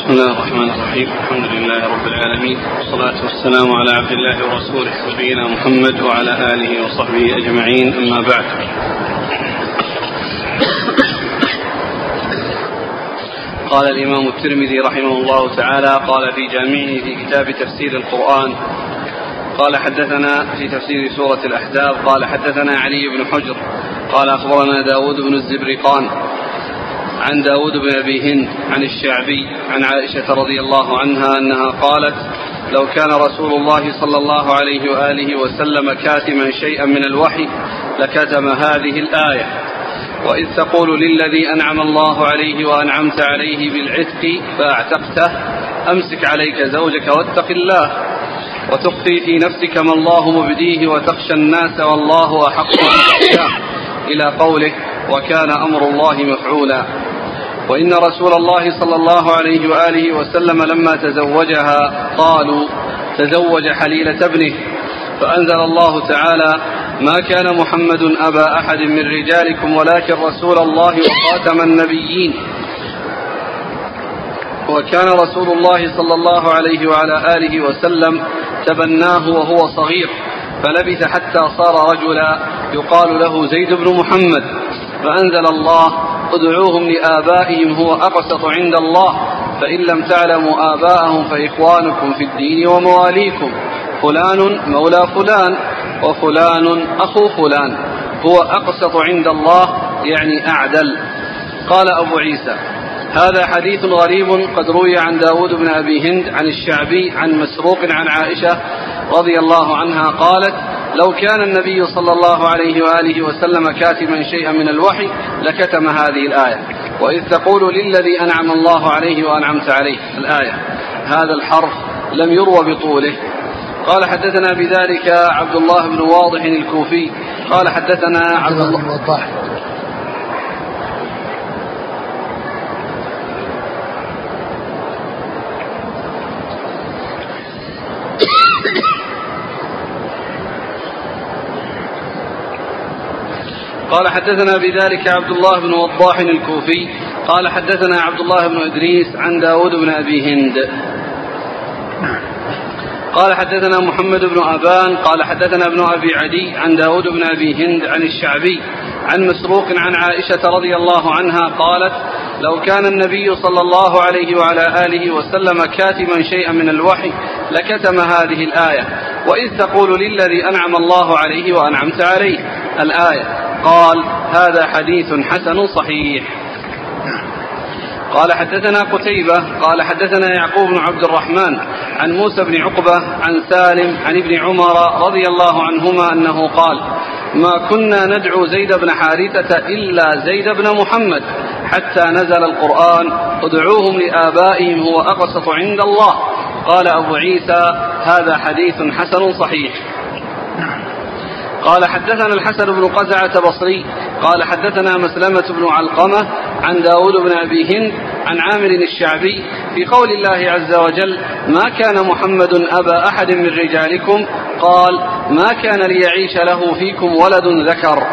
بسم الله الرحمن الرحيم الحمد لله رب العالمين والصلاة والسلام على عبد الله ورسوله نبينا محمد وعلى آله وصحبه أجمعين أما بعد قال الإمام الترمذي رحمه الله تعالى قال في جامعه في كتاب تفسير القرآن قال حدثنا في تفسير سورة الأحزاب قال حدثنا علي بن حجر قال أخبرنا داود بن الزبرقان عن داود بن أبي هند عن الشعبي عن عائشة رضي الله عنها أنها قالت لو كان رسول الله صلى الله عليه وآله وسلم كاتما شيئا من الوحي لكتم هذه الآية وإذ تقول للذي أنعم الله عليه وأنعمت عليه بالعتق فأعتقته أمسك عليك زوجك واتق الله وتخفي في نفسك ما الله مبديه وتخشى الناس والله أحق أن إلى قوله وكان أمر الله مفعولا وإن رسول الله صلى الله عليه وآله وسلم لما تزوجها قالوا تزوج حليلة ابنه فأنزل الله تعالى ما كان محمد أبا أحد من رجالكم ولكن رسول الله وخاتم النبيين. وكان رسول الله صلى الله عليه وعلى آله وسلم تبناه وهو صغير فلبث حتى صار رجلا يقال له زيد بن محمد فأنزل الله ادعوهم لآبائهم هو أقسط عند الله. فإن لم تعلموا آباءهم فإخوانكم في الدين ومواليكم. فلان مولى فلان وفلان أخو فلان. هو أقسط عند الله يعني أعدل. قال أبو عيسى هذا حديث غريب قد روي عن داود بن أبي هند عن الشعبي عن مسروق عن عائشة رضي الله عنها قالت لو كان النبي صلى الله عليه وآله وسلم كاتما شيئا من الوحي لكتم هذه الآية. وإذ تقول للذي أنعم الله عليه وأنعمت عليه الآية هذا الحرف لم يروى بطوله. قال حدثنا بذلك عبد الله بن واضح الكوفي قال حدثنا عبد الله قال حدثنا بذلك عبد الله بن وضاح الكوفي قال حدثنا عبد الله بن إدريس عن داود بن أبي هند. قال حدثنا محمد بن أبان قال حدثنا ابن أبي عدي عن داود بن أبي هند عن الشعبي عن مسروق عن عائشة رضي الله عنها قالت لو كان النبي صلى الله عليه وعلى آله وسلم كاتما شيئا من الوحي لكتم هذه الآية وإذ تقول للذي أنعم الله عليه وأنعمت عليه الآية. قال هذا حديث حسن صحيح. قال حدثنا قتيبة قال حدثنا يعقوب بن عبد الرحمن عن موسى بن عقبة عن سالم عن ابن عمر رضي الله عنهما أنه قال ما كنا ندعو زيد بن حارثة إلا زيد بن محمد حتى نزل القرآن ادعوهم لآبائهم هو أقسط عند الله. قال أبو عيسى هذا حديث حسن صحيح. قال حدثنا الحسن بن قزعة بصري قال حدثنا مسلمة بن علقمة عن داود بن أبي هند عن عامر الشعبي في قول الله عز وجل ما كان محمد أبا أحد من رجالكم؟ قال ما كان ليعيش له فيكم ولد ذكر.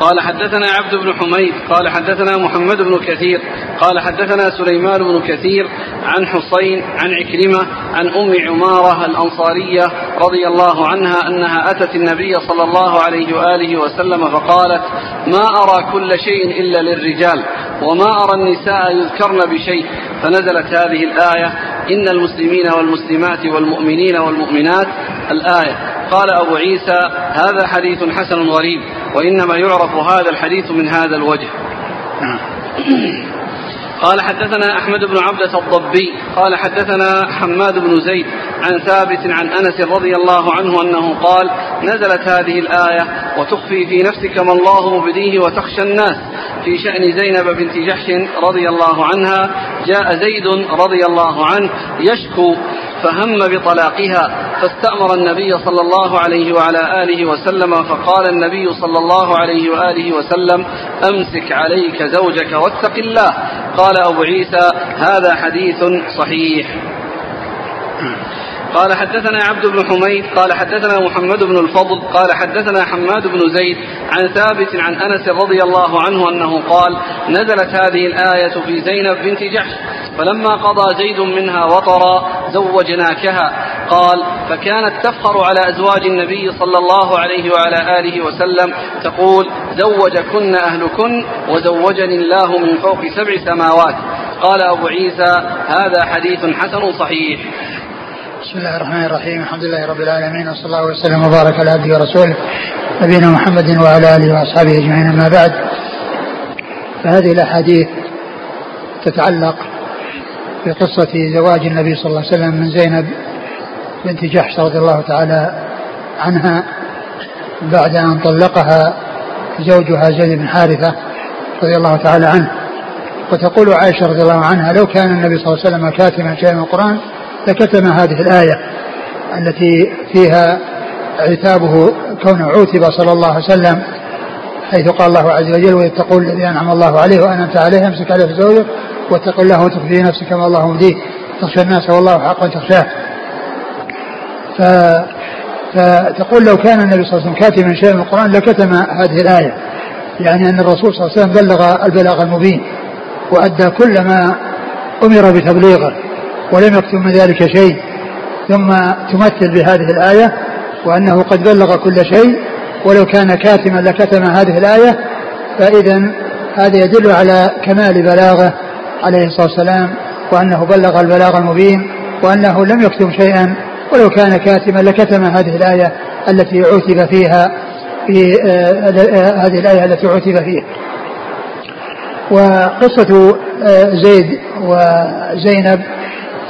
قال حدثنا عبد بن حميد قال حدثنا محمد بن كثير قال حدثنا سليمان بن كثير عن حصين عن عكرمة عن أم عمارة الأنصارية رضي الله عنها أنها أتت النبي صلى الله عليه وآله وسلم فقالت ما أرى كل شيء إلا للرجال وما أرى النساء يذكرن بشيء. فنزلت هذه الآية إن المسلمين والمسلمات والمؤمنين والمؤمنات الآية. قال أبو عيسى هذا حديث حسن غريب. وإنما يعرف هذا الحديث من هذا الوجه. قال حدثنا أحمد بن عبدة الضبي قال حدثنا حماد بن زيد عن ثابت عن أنس رضي الله عنه أنه قال نزلت هذه الآية وتخفي في نفسك ما الله مبديه وتخشى الناس. في شأن زينب بنت جحش رضي الله عنها جاء زيد رضي الله عنه يشكو فهم بطلاقها فاستأمر النبي صلى الله عليه وعلى آله وسلم فقال النبي صلى الله عليه وآله وسلم أمسك عليك زوجك واتق الله. قال أبو عيسى هذا حديث صحيح. قال حدثنا عبد بن حميد قال حدثنا محمد بن الفضل قال حدثنا حماد بن زيد عن ثابت عن أنس رضي الله عنه أنه قال نزلت هذه الآية في زينب بنت جحش فلما قضى زيد منها وطرا زوجناكها قال فكانت تفخر على أزواج النبي صلى الله عليه وعلى آله وسلم تقول زوجكن أهلكن وزوجني الله من فوق سبع سماوات. قال أبو عيسى هذا حديث حسن صحيح. بسم الله الرحمن الرحيم. الحمد لله رب العالمين وصلى الله وسلم وبارك على عبده ورسوله نبينا محمد وعلى آله وأصحابه أجمعين أما بعد. فهذه الأحاديث تتعلق بقصة زواج النبي صلى الله عليه وسلم من زينب بنت جحش رضي الله تعالى عنها بعد أن طلقها زوجها زيد بن حارثة رضي الله تعالى عنه. وتقول عائشة رضي الله عنها لو كان النبي صلى الله عليه وسلم كاتما شيئا من القرآن لكتم هذه الآية التي فيها عتابه كونه عوتب صلى الله عليه وسلم حيث قال الله عز وجل وإذ تقول الذي أنعم الله عليه وأنعمت عليه امسك عليه زوجك واتق الله وتخفي نفسك كما الله مبديه تخشى الناس والله حق تخشاه ف فتقول لو كان النبي صلى الله عليه وسلم كاتما شيئا من القرآن لكتم هذه الآية يعني أن الرسول صلى الله عليه وسلم بلغ البلاغ المبين وأدى كل ما أمر بتبليغه. ولم يكتم من ذلك شيء ثم تمثل بهذه الآية وأنه قد بلغ كل شيء ولو كان كاتما لكتم هذه الآية فإذا هذا يدل على كمال بلاغه عليه الصلاة والسلام وأنه بلغ البلاغ المبين وأنه لم يكتم شيئا ولو كان كاتما لكتم هذه الآية التي عتب فيها في آه، آه، هذه الآية التي عتب فيها. وقصة آه، زيد وزينب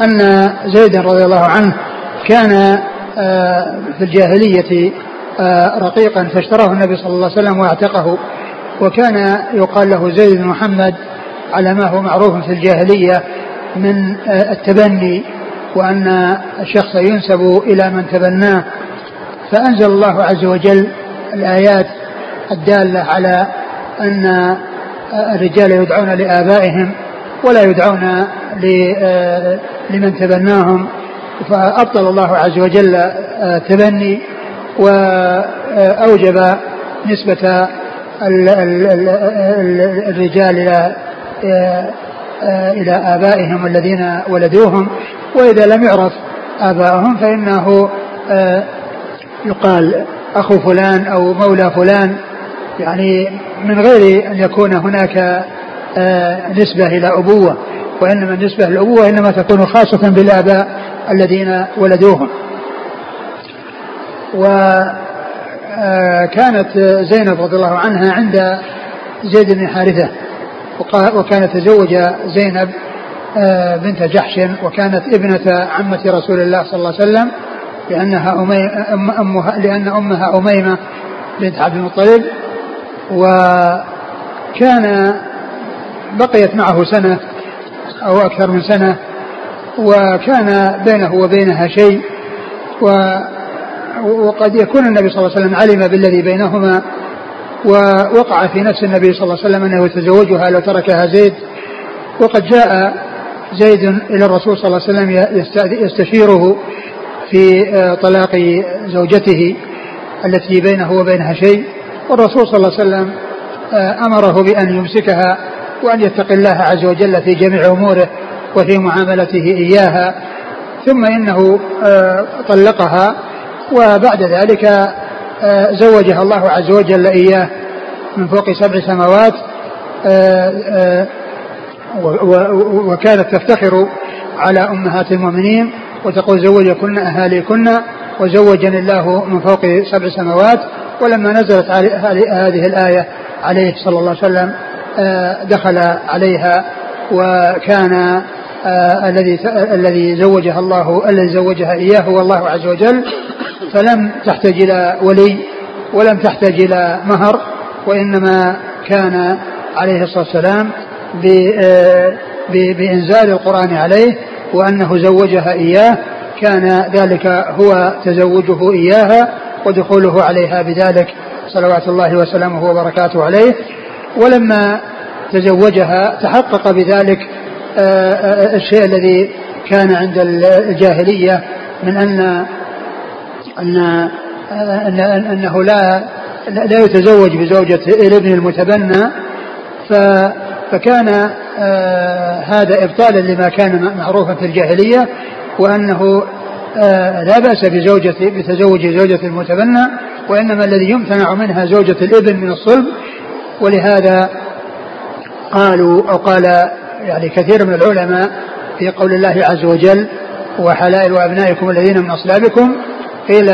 أن زيدا رضي الله عنه كان في الجاهلية رقيقا فاشتراه النبي صلى الله عليه وسلم واعتقه وكان يقال له زيد بن محمد على ما هو معروف في الجاهلية من التبني وأن الشخص ينسب إلى من تبناه. فأنزل الله عز وجل الآيات الدالة على أن الرجال يدعون لآبائهم ولا يدعون لمن تبناهم. فأبطل الله عز وجل التبني وأوجب نسبة الرجال إلى إلى آبائهم الذين ولدوهم. وإذا لم يعرف آباؤهم فإنه آه، يقال أخو فلان أو مولى فلان. يعني من غير أن يكون هناك آه، نسبة إلى أبوة وإنما النسبة للأبوة إنما تكون خاصة بالآباء الذين ولدوهم. وكانت آه، زينب رضي الله عنها عند زيد بن حارثة وكانت تزوج زينب آه، بنت جحش وكانت ابنة عمة رسول الله صلى الله عليه وسلم لأنها أمي أم أمها لأن أمها أميمة بنت عبد المطلب. وكان بقيت معه سنة أو أكثر من سنة وكان بينه وبينها شيء و وقد يكون النبي صلى الله عليه وسلم علم بالذي بينهما ووقع في نفس النبي صلى الله عليه وسلم أنه يتزوجها لو تركها زيد وقد جاء زيد إلى الرسول صلى الله عليه وسلم يستشيره في آه، طلاق زوجته التي بينه وبينها شيء والرسول صلى الله عليه وسلم آه، أمره بأن يمسكها وأن يتقي الله عز وجل في جميع أموره وفي معاملته إياها ثم إنه آه، طلقها وبعد ذلك زوجها الله عز وجل إياه من فوق سبع سماوات وكانت تفتخر على أمهات المؤمنين وتقول زوجكن أهاليكن وزوجني الله من فوق سبع سماوات ولما نزلت هذه الآية عليه صلى الله عليه وسلم آه، دخل عليها وكان آه، الذي الذي زوجها الله الذي زوجها إياه هو الله عز وجل فلم تحتاج إلى ولي ولم تحتاج إلى مهر وإنما كان عليه الصلاة والسلام بإنزال القرآن عليه وأنه زوجها إياه كان ذلك هو تزوجه إياها ودخوله عليها بذلك صلوات الله وسلامه وبركاته عليه. ولما تزوجها تحقق بذلك آه، آه، الشيء الذي كان عند الجاهلية من أن أن أن أنه لا لا يتزوج بزوجة الابن المتبنى فكان آه، هذا إبطالا لما كان معروفا في الجاهلية وأنه لا بأس بزوجة بتزوج زوجة المتبنى وإنما الذي يمتنع منها زوجة الابن من الصلب ولهذا قالوا أو قال يعني كثير من العلماء في قول الله عز وجل وحلائل أبنائكم الذين من أصلابكم قيل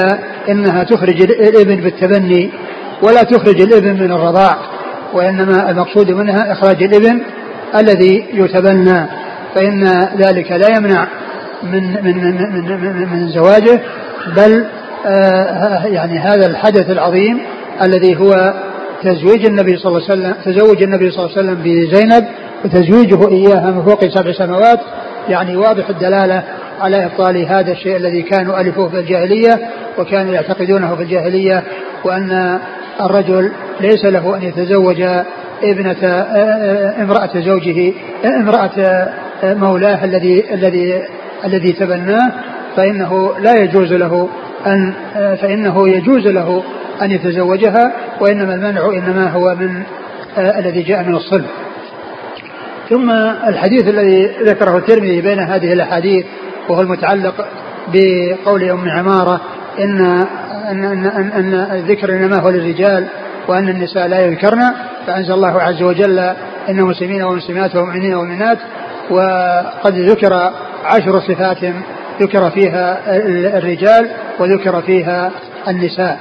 إنها تخرج الإبن بالتبني ولا تخرج الإبن من الرضاع وإنما المقصود منها إخراج الإبن الذي يتبنى فإن ذلك لا يمنع من من من من, من زواجه بل آه يعني هذا الحدث العظيم الذي هو تزويج النبي صلى الله عليه وسلم تزوج النبي صلى الله عليه وسلم بزينب وتزويجه إياها من فوق سبع سماوات يعني واضح الدلالة على إبطال هذا الشيء الذي كانوا ألفوه في الجاهلية وكانوا يعتقدونه في الجاهلية وأن الرجل ليس له أن يتزوج ابنة امرأة زوجه امرأة مولاه الذي الذي الذي تبناه فإنه لا يجوز له أن فإنه يجوز له أن يتزوجها وإنما المنع إنما هو من الذي جاء من الصلب. ثم الحديث الذي ذكره الترمذي بين هذه الأحاديث وهو المتعلق بقول أم عمارة إن أن, أن, أن, أن الذكر إنما هو للرجال وأن النساء لا يذكرن فأنزل الله عز وجل إن مسلمين ومسلمات ومؤمنين ومؤمنات وقد ذكر عشر صفات ذكر فيها الرجال وذكر فيها النساء.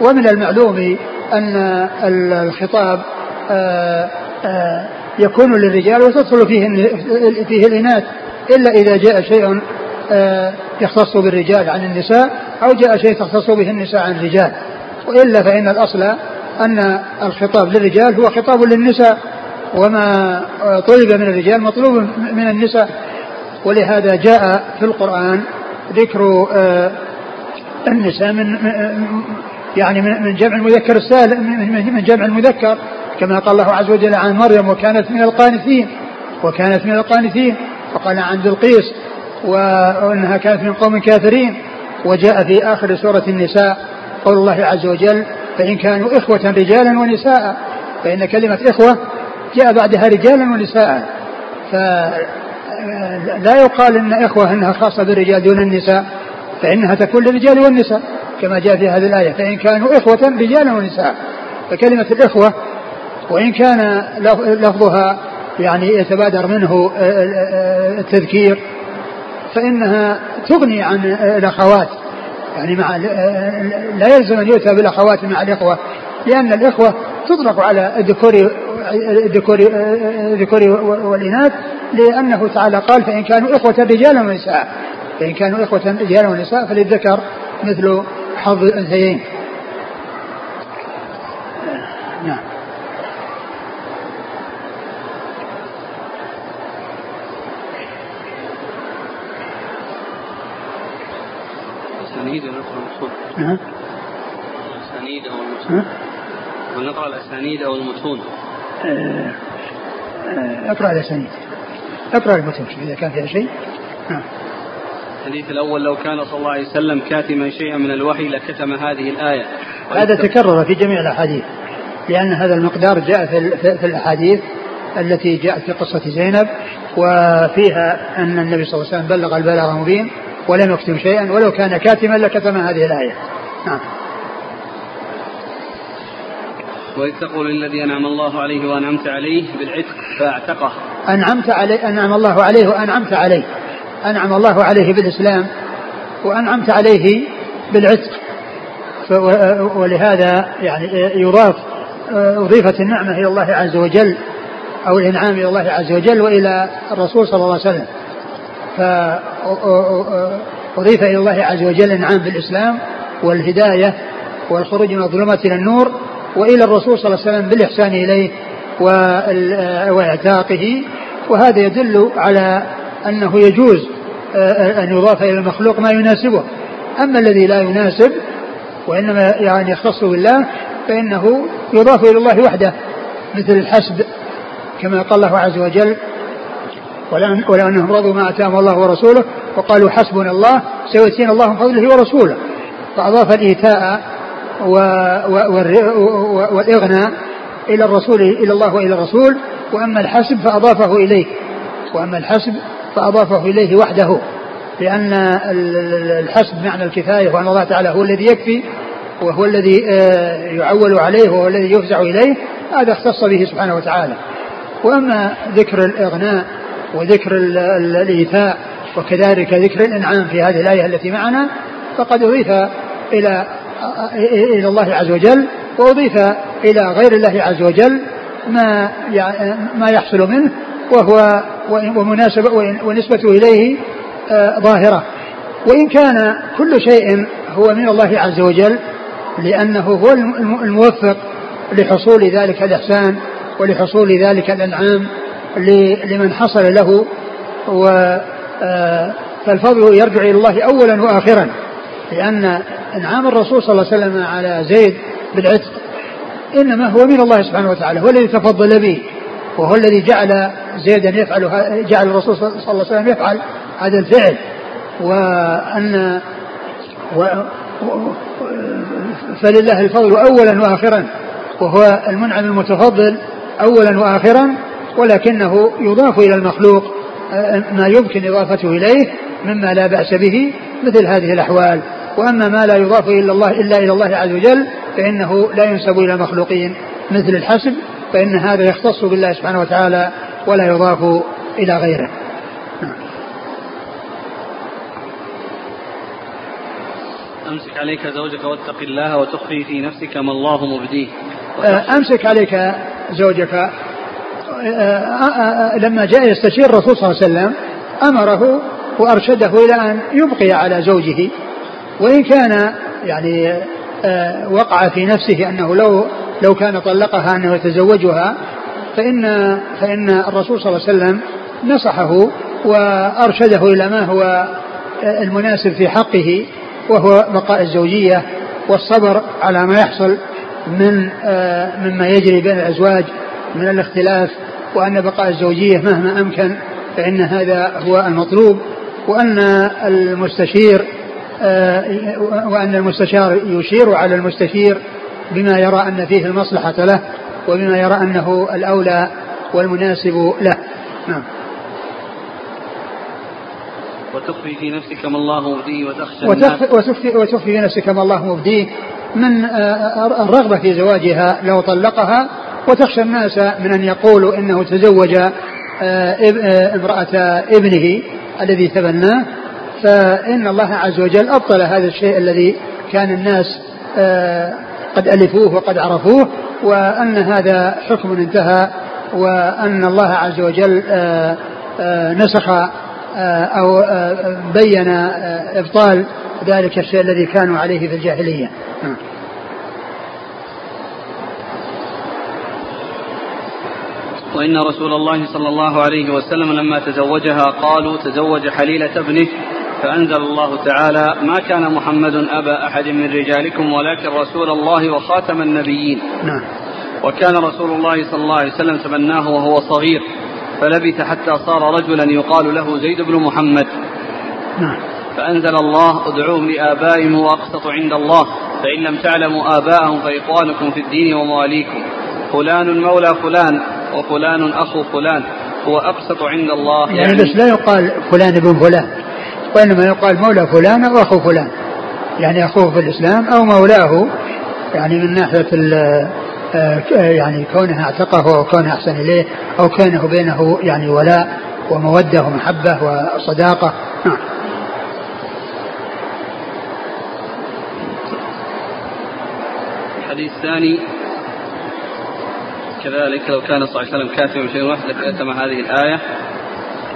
ومن المعلوم أن الخطاب آه، آه، يكون للرجال وتدخل فيه فيه الإناث إلا إذا جاء شيء آه، يختص بالرجال عن النساء أو جاء شيء تختص به النساء عن الرجال. وإلا فإن الأصل أن الخطاب للرجال هو خطاب للنساء وما طلب من الرجال مطلوب من النساء. ولهذا جاء في القرآن ذكر النساء من يعني من جمع المذكر السالم من جمع المذكر كما قال الله عز وجل عن مريم وكانت من القانتين وكانت من القانتين. وقال عن بلقيس وإنها كانت من قوم كافرين. وجاء في آخر سورة النساء قول الله عز وجل فإن كانوا إخوة رجالا ونساء. فإن كلمة إخوة جاء بعدها رجالا ونساء. فلا يقال إن إخوة إنها خاصة بالرجال دون النساء فإنها تكون للرجال والنساء. كما جاء في هذه الآية فإن كانوا إخوة رجالا ونساء فكلمة الإخوة وإن كان لفظها يعني يتبادر منه التذكير فإنها تغني عن الأخوات. يعني مع لا يلزم أن يؤتى بالأخوات مع الإخوة لأن الإخوة تطلق على الذكور الذكور الذكور والإناث لأنه تعالى قال فإن كانوا إخوة رجالا ونساء. فإن كانوا إخوة رجالا ونساء فللذكر مثل حظ الأنثيين. نعم. الأسانيد ونقرأ المتون نعم. الأسانيد أو المتون ونقرأ الأسانيد أو المتون. آه، آه، أقرأ الأسانيد. أقرأ المتون إذا كان فيها شيء. نعم. الحديث الأول لو كان صلى الله عليه وسلم كاتما شيئا من الوحي لكتم هذه الآية. هذا تكرر في جميع الأحاديث لأن هذا المقدار جاء في الأحاديث التي جاءت في قصة زينب وفيها أن النبي صلى الله عليه وسلم بلغ البلاغ المبين ولم يكتم شيئا ولو كان كاتما لكتم هذه الآية. نعم. وإذ تقول الذي أنعم الله عليه وأنعمت عليه بالعتق فاعتقه. أنعمت عليه أنعم الله عليه وأنعمت عليه. أنعم الله عليه بالإسلام وأنعمت عليه بالعتق. ولهذا يعني يضاف أضيفت النعمة إلى الله عز وجل أو الإنعام إلى الله عز وجل وإلى الرسول صلى الله عليه وسلم. فأضيف إلى الله عز وجل الإنعام بالإسلام والهداية والخروج من الظلمات إلى النور وإلى الرسول صلى الله عليه وسلم بالإحسان إليه وإعتاقه. وهذا يدل على أنه يجوز آه، أن يضاف إلى المخلوق ما يناسبه. أما الذي لا يناسب وإنما يعني يختص بالله فإنه يضاف إلى الله وحده مثل الحسد كما قال الله عز وجل ولو انهم رضوا ما أتاهم الله ورسوله وقالوا حسبنا الله سيؤتينا الله من فضله ورسوله. فأضاف الإيتاء والإغناء إلى الرسول إلى الله وإلى الرسول وأما الحسب فأضافه إليه. وأما الحسب فأضافه إليه وحده لأن الحسب معنى الكفاية وأن الله تعالى هو الذي يكفي وهو الذي آه، يعول عليه وهو الذي يفزع إليه هذا اختص به سبحانه وتعالى. وأما ذكر الإغناء وذكر الإيثاء وكذلك ذكر الإنعام في هذه الآية التي معنا فقد أضيف إلى إلى الله عز وجل وأضيف إلى غير الله عز وجل ما ما يحصل منه وهو ومناسبة ونسبته إليه آه، ظاهرة. وإن كان كل شيء هو من الله عز وجل لأنه هو الموفق لحصول ذلك الإحسان ولحصول ذلك الأنعام لمن حصل له و آه، فالفضل يرجع إلى الله أولا وآخرا. لأن إنعام الرسول صلى الله عليه وسلم على زيد بالعتق إنما هو من الله سبحانه وتعالى هو الذي تفضل به. وهو الذي جعل زيدا يفعل جعل الرسول صلى الله عليه وسلم يفعل هذا الفعل. وأن و فلله الفضل أولا وآخرا وهو المنعم المتفضل أولا وآخرا ولكنه يضاف إلى المخلوق ما يمكن إضافته إليه مما لا بأس به مثل هذه الأحوال. وأما ما لا يضاف إلا الله إلا إلى الله عز وجل فإنه لا ينسب إلى المخلوقين مثل الحسب فإن هذا يختص بالله سبحانه وتعالى ولا يضاف إلى غيره. أمسك عليك زوجك واتق الله وتخفي في نفسك ما الله مبديه. أه، أمسك عليك زوجك. أه، أه، لما جاء يستشير الرسول صلى الله عليه وسلم أمره وأرشده إلى أن يبقي على زوجه. وإن كان يعني وقع في نفسه أنه لو لو كان طلقها أنه يتزوجها فإن فإن الرسول صلى الله عليه وسلم نصحه وأرشده إلى ما هو المناسب في حقه وهو بقاء الزوجية والصبر على ما يحصل من مما يجري بين الأزواج من الاختلاف وأن بقاء الزوجية مهما أمكن فإن هذا هو المطلوب وأن المستشير وأن المستشار يشير على المستشير بما يرى أن فيه المصلحة له وبما يرى أنه الأولى والمناسب له. نعم. وتخفي في نفسك ما الله مبديه وتخشى وتخفي, وتخفي, وتخفي في نفسك ما الله مبديه من آه، الرغبة في زواجها لو طلقها وتخشى الناس من أن يقولوا إنه تزوج آه، آه، امرأة ابنه الذي تبناه. فإن الله عز وجل أبطل هذا الشيء الذي كان الناس قد ألفوه وقد عرفوه وأن هذا حكم انتهى وأن الله عز وجل نسخ آه، أو آه، بين آه، إبطال ذلك الشيء الذي كانوا عليه في الجاهلية نعم. وإن رسول الله صلى الله عليه وسلم لما تزوجها قالوا تزوج حليلة ابنه فأنزل الله تعالى ما كان محمد أبا أحد من رجالكم ولكن رسول الله وخاتم النبيين. نعم. وكان رسول الله صلى الله عليه وسلم تبناه وهو صغير فلبث حتى صار رجلا يقال له زيد بن محمد. نعم. فأنزل الله ادعوهم لآبائهم وأقسط عند الله فإن لم تعلموا آباءهم فإخوانكم في الدين ومواليكم. فلان مولى فلان وفلان أخو فلان هو أقسط عند الله. يعني, يعني بس لا يقال فلان ابن فلان. وإنما يقال مولى فلان أو أخو فلان. يعني أخوه في الإسلام أو مولاه يعني من ناحية آه، يعني كونه اعتقه أو كونه أحسن إليه أو كونه بينه يعني ولاء ومودة ومحبة وصداقة. نعم. الحديث الثاني. كذلك لو كان صلى الله عليه وسلم كاتبا شيء واحد لكتم هذه الآية.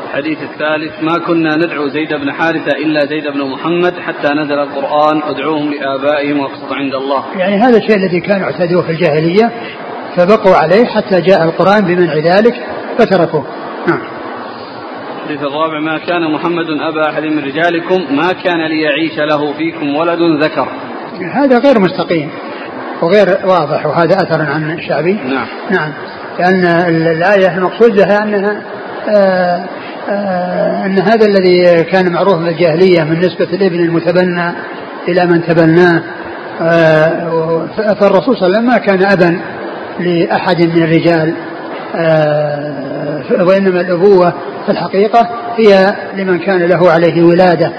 الحديث الثالث ما كنا ندعو زيد بن حارثة إلا زيد بن محمد حتى نزل القرآن ادعوهم لآبائهم واقسط عند الله. يعني هذا الشيء الذي كانوا اعتدوه في الجاهلية فبقوا عليه حتى جاء القرآن بمنع ذلك فتركوه. نعم. الحديث الرابع ما كان محمد أبا أحد من رجالكم ما كان ليعيش له فيكم ولد ذكر. هذا غير مستقيم وغير واضح وهذا أثر عن الشعبي نعم. نعم. لأن الآية المقصود لها أنها آه، أن هذا الذي كان معروف بالجاهلية من نسبة الإبن المتبنى إلى من تبناه آه، فالرسول صلى الله عليه وسلم ما كان أبا لأحد من الرجال آه، وإنما الأبوة في الحقيقة هي لمن كان له عليه ولادة.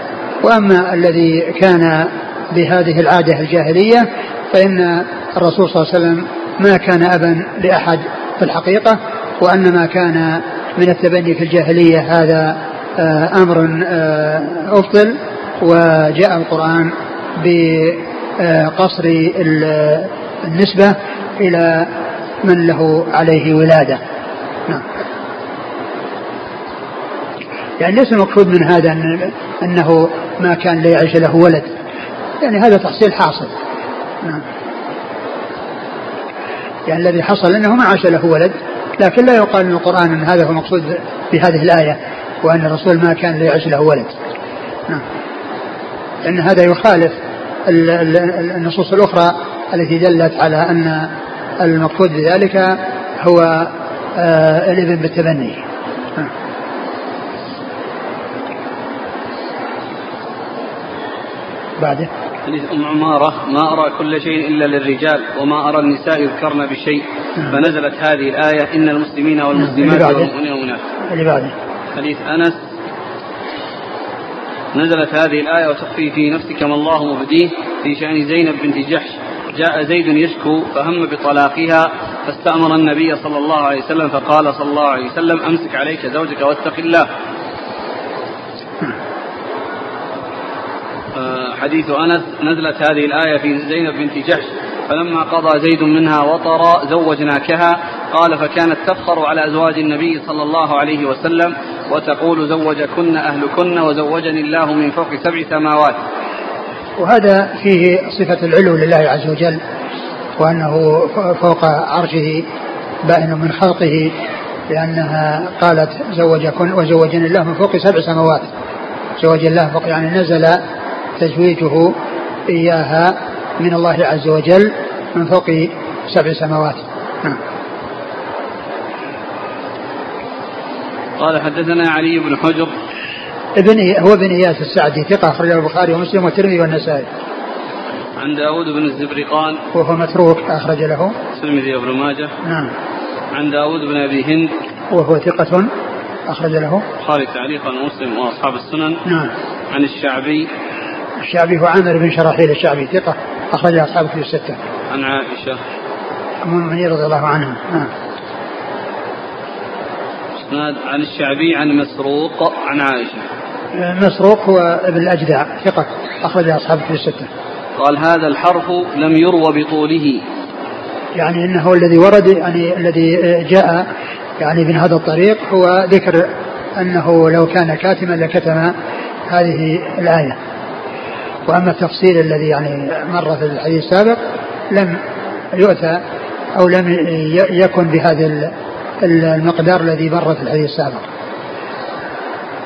وأما الذي كان بهذه العادة الجاهلية فإن الرسول صلى الله عليه وسلم ما كان أبا لأحد في الحقيقة وأن ما كان من التبني في الجاهلية هذا آه، أمر آه، أبطل وجاء القرآن بقصر النسبة إلى من له عليه ولادة. نعم. يعني ليس المقصود من هذا أن أنه ما كان ليعيش له ولد. يعني هذا تحصيل حاصل. نعم. يعني الذي حصل أنه ما عاش له ولد. لكن لا يقال من القرآن أن هذا هو المقصود بهذه الآية وأن الرسول ما كان ليعيش له ولد. نعم. لأن هذا يخالف النصوص الأخرى التي دلت على أن المقصود بذلك هو آه الابن بالتبني. نعم. بعده. حديث أم عمارة ما أرى كل شيء إلا للرجال وما أرى النساء يذكرن بشيء. فنزلت هذه الآية إن المسلمين والمسلمات والمؤمنين والمؤمنات اللي بعده. حديث أنس. نزلت هذه الآية وتخفي في نفسك ما الله مبديه في شأن زينب بنت جحش. جاء زيد يشكو فهم بطلاقها فاستأمر النبي صلى الله عليه وسلم فقال صلى الله عليه وسلم أمسك عليك زوجك واتق الله. حديث أنس نزلت هذه الآية في زينب بنت جحش فلما قضى زيد منها وطرا زوجناكها قال فكانت تفخر على أزواج النبي صلى الله عليه وسلم وتقول زوجكن أهلكن وزوجني الله من فوق سبع سماوات. وهذا فيه صفة العلو لله عز وجل وأنه فوق عرشه بائن من خلقه لأنها قالت زوجكن وزوجني الله من فوق سبع سماوات. زوج الله فوق يعني نزل تزويجه إياها من الله عز وجل من فوق سبع سماوات نعم قال حدثنا علي بن حجر ابن هو ابن إياس السعدي ثقة أخرجه البخاري ومسلم والترمذي والنسائي. عن داود بن الزبرقان وهو متروك أخرج له الترمذي وابن ماجه. نعم. عن داود بن أبي هند وهو ثقة أخرج له البخاري تعليقا ومسلم وأصحاب السنن. نعم. عن الشعبي الشعبي هو عامر بن شراحيل الشعبي ثقة أخرج أصحابه في الستة. عن عائشة. أم المؤمنين رضي الله عنها نعم. عن الشعبي عن مسروق عن عائشة. مسروق هو ابن الأجدع ثقة أخرج أصحابه في الستة. قال هذا الحرف لم يروى بطوله. يعني إنه الذي ورد يعني الذي جاء يعني من هذا الطريق هو ذكر أنه لو كان كاتما لكتم هذه الآية. وأما التفصيل الذي يعني مر في الحديث السابق لم يؤتى أو لم يكن بهذا المقدار الذي مر في الحديث السابق.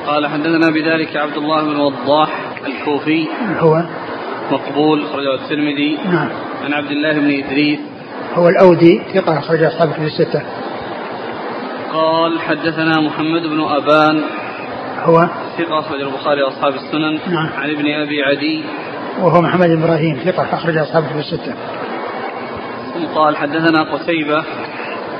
قال حدثنا بذلك عبد الله بن وضاح الكوفي. هو؟ مقبول أخرجه الترمذي. نعم. عن عبد الله بن إدريس. هو الأودي ثقة أخرج أصحابه في الستة. قال حدثنا محمد بن أبان. هو ثقة أخرج البخاري وأصحاب السنن. نعم. عن ابن أبي عدي. وهو محمد بن إبراهيم ثقة أخرج أصحابه في الستة. ثم قال حدثنا قتيبة.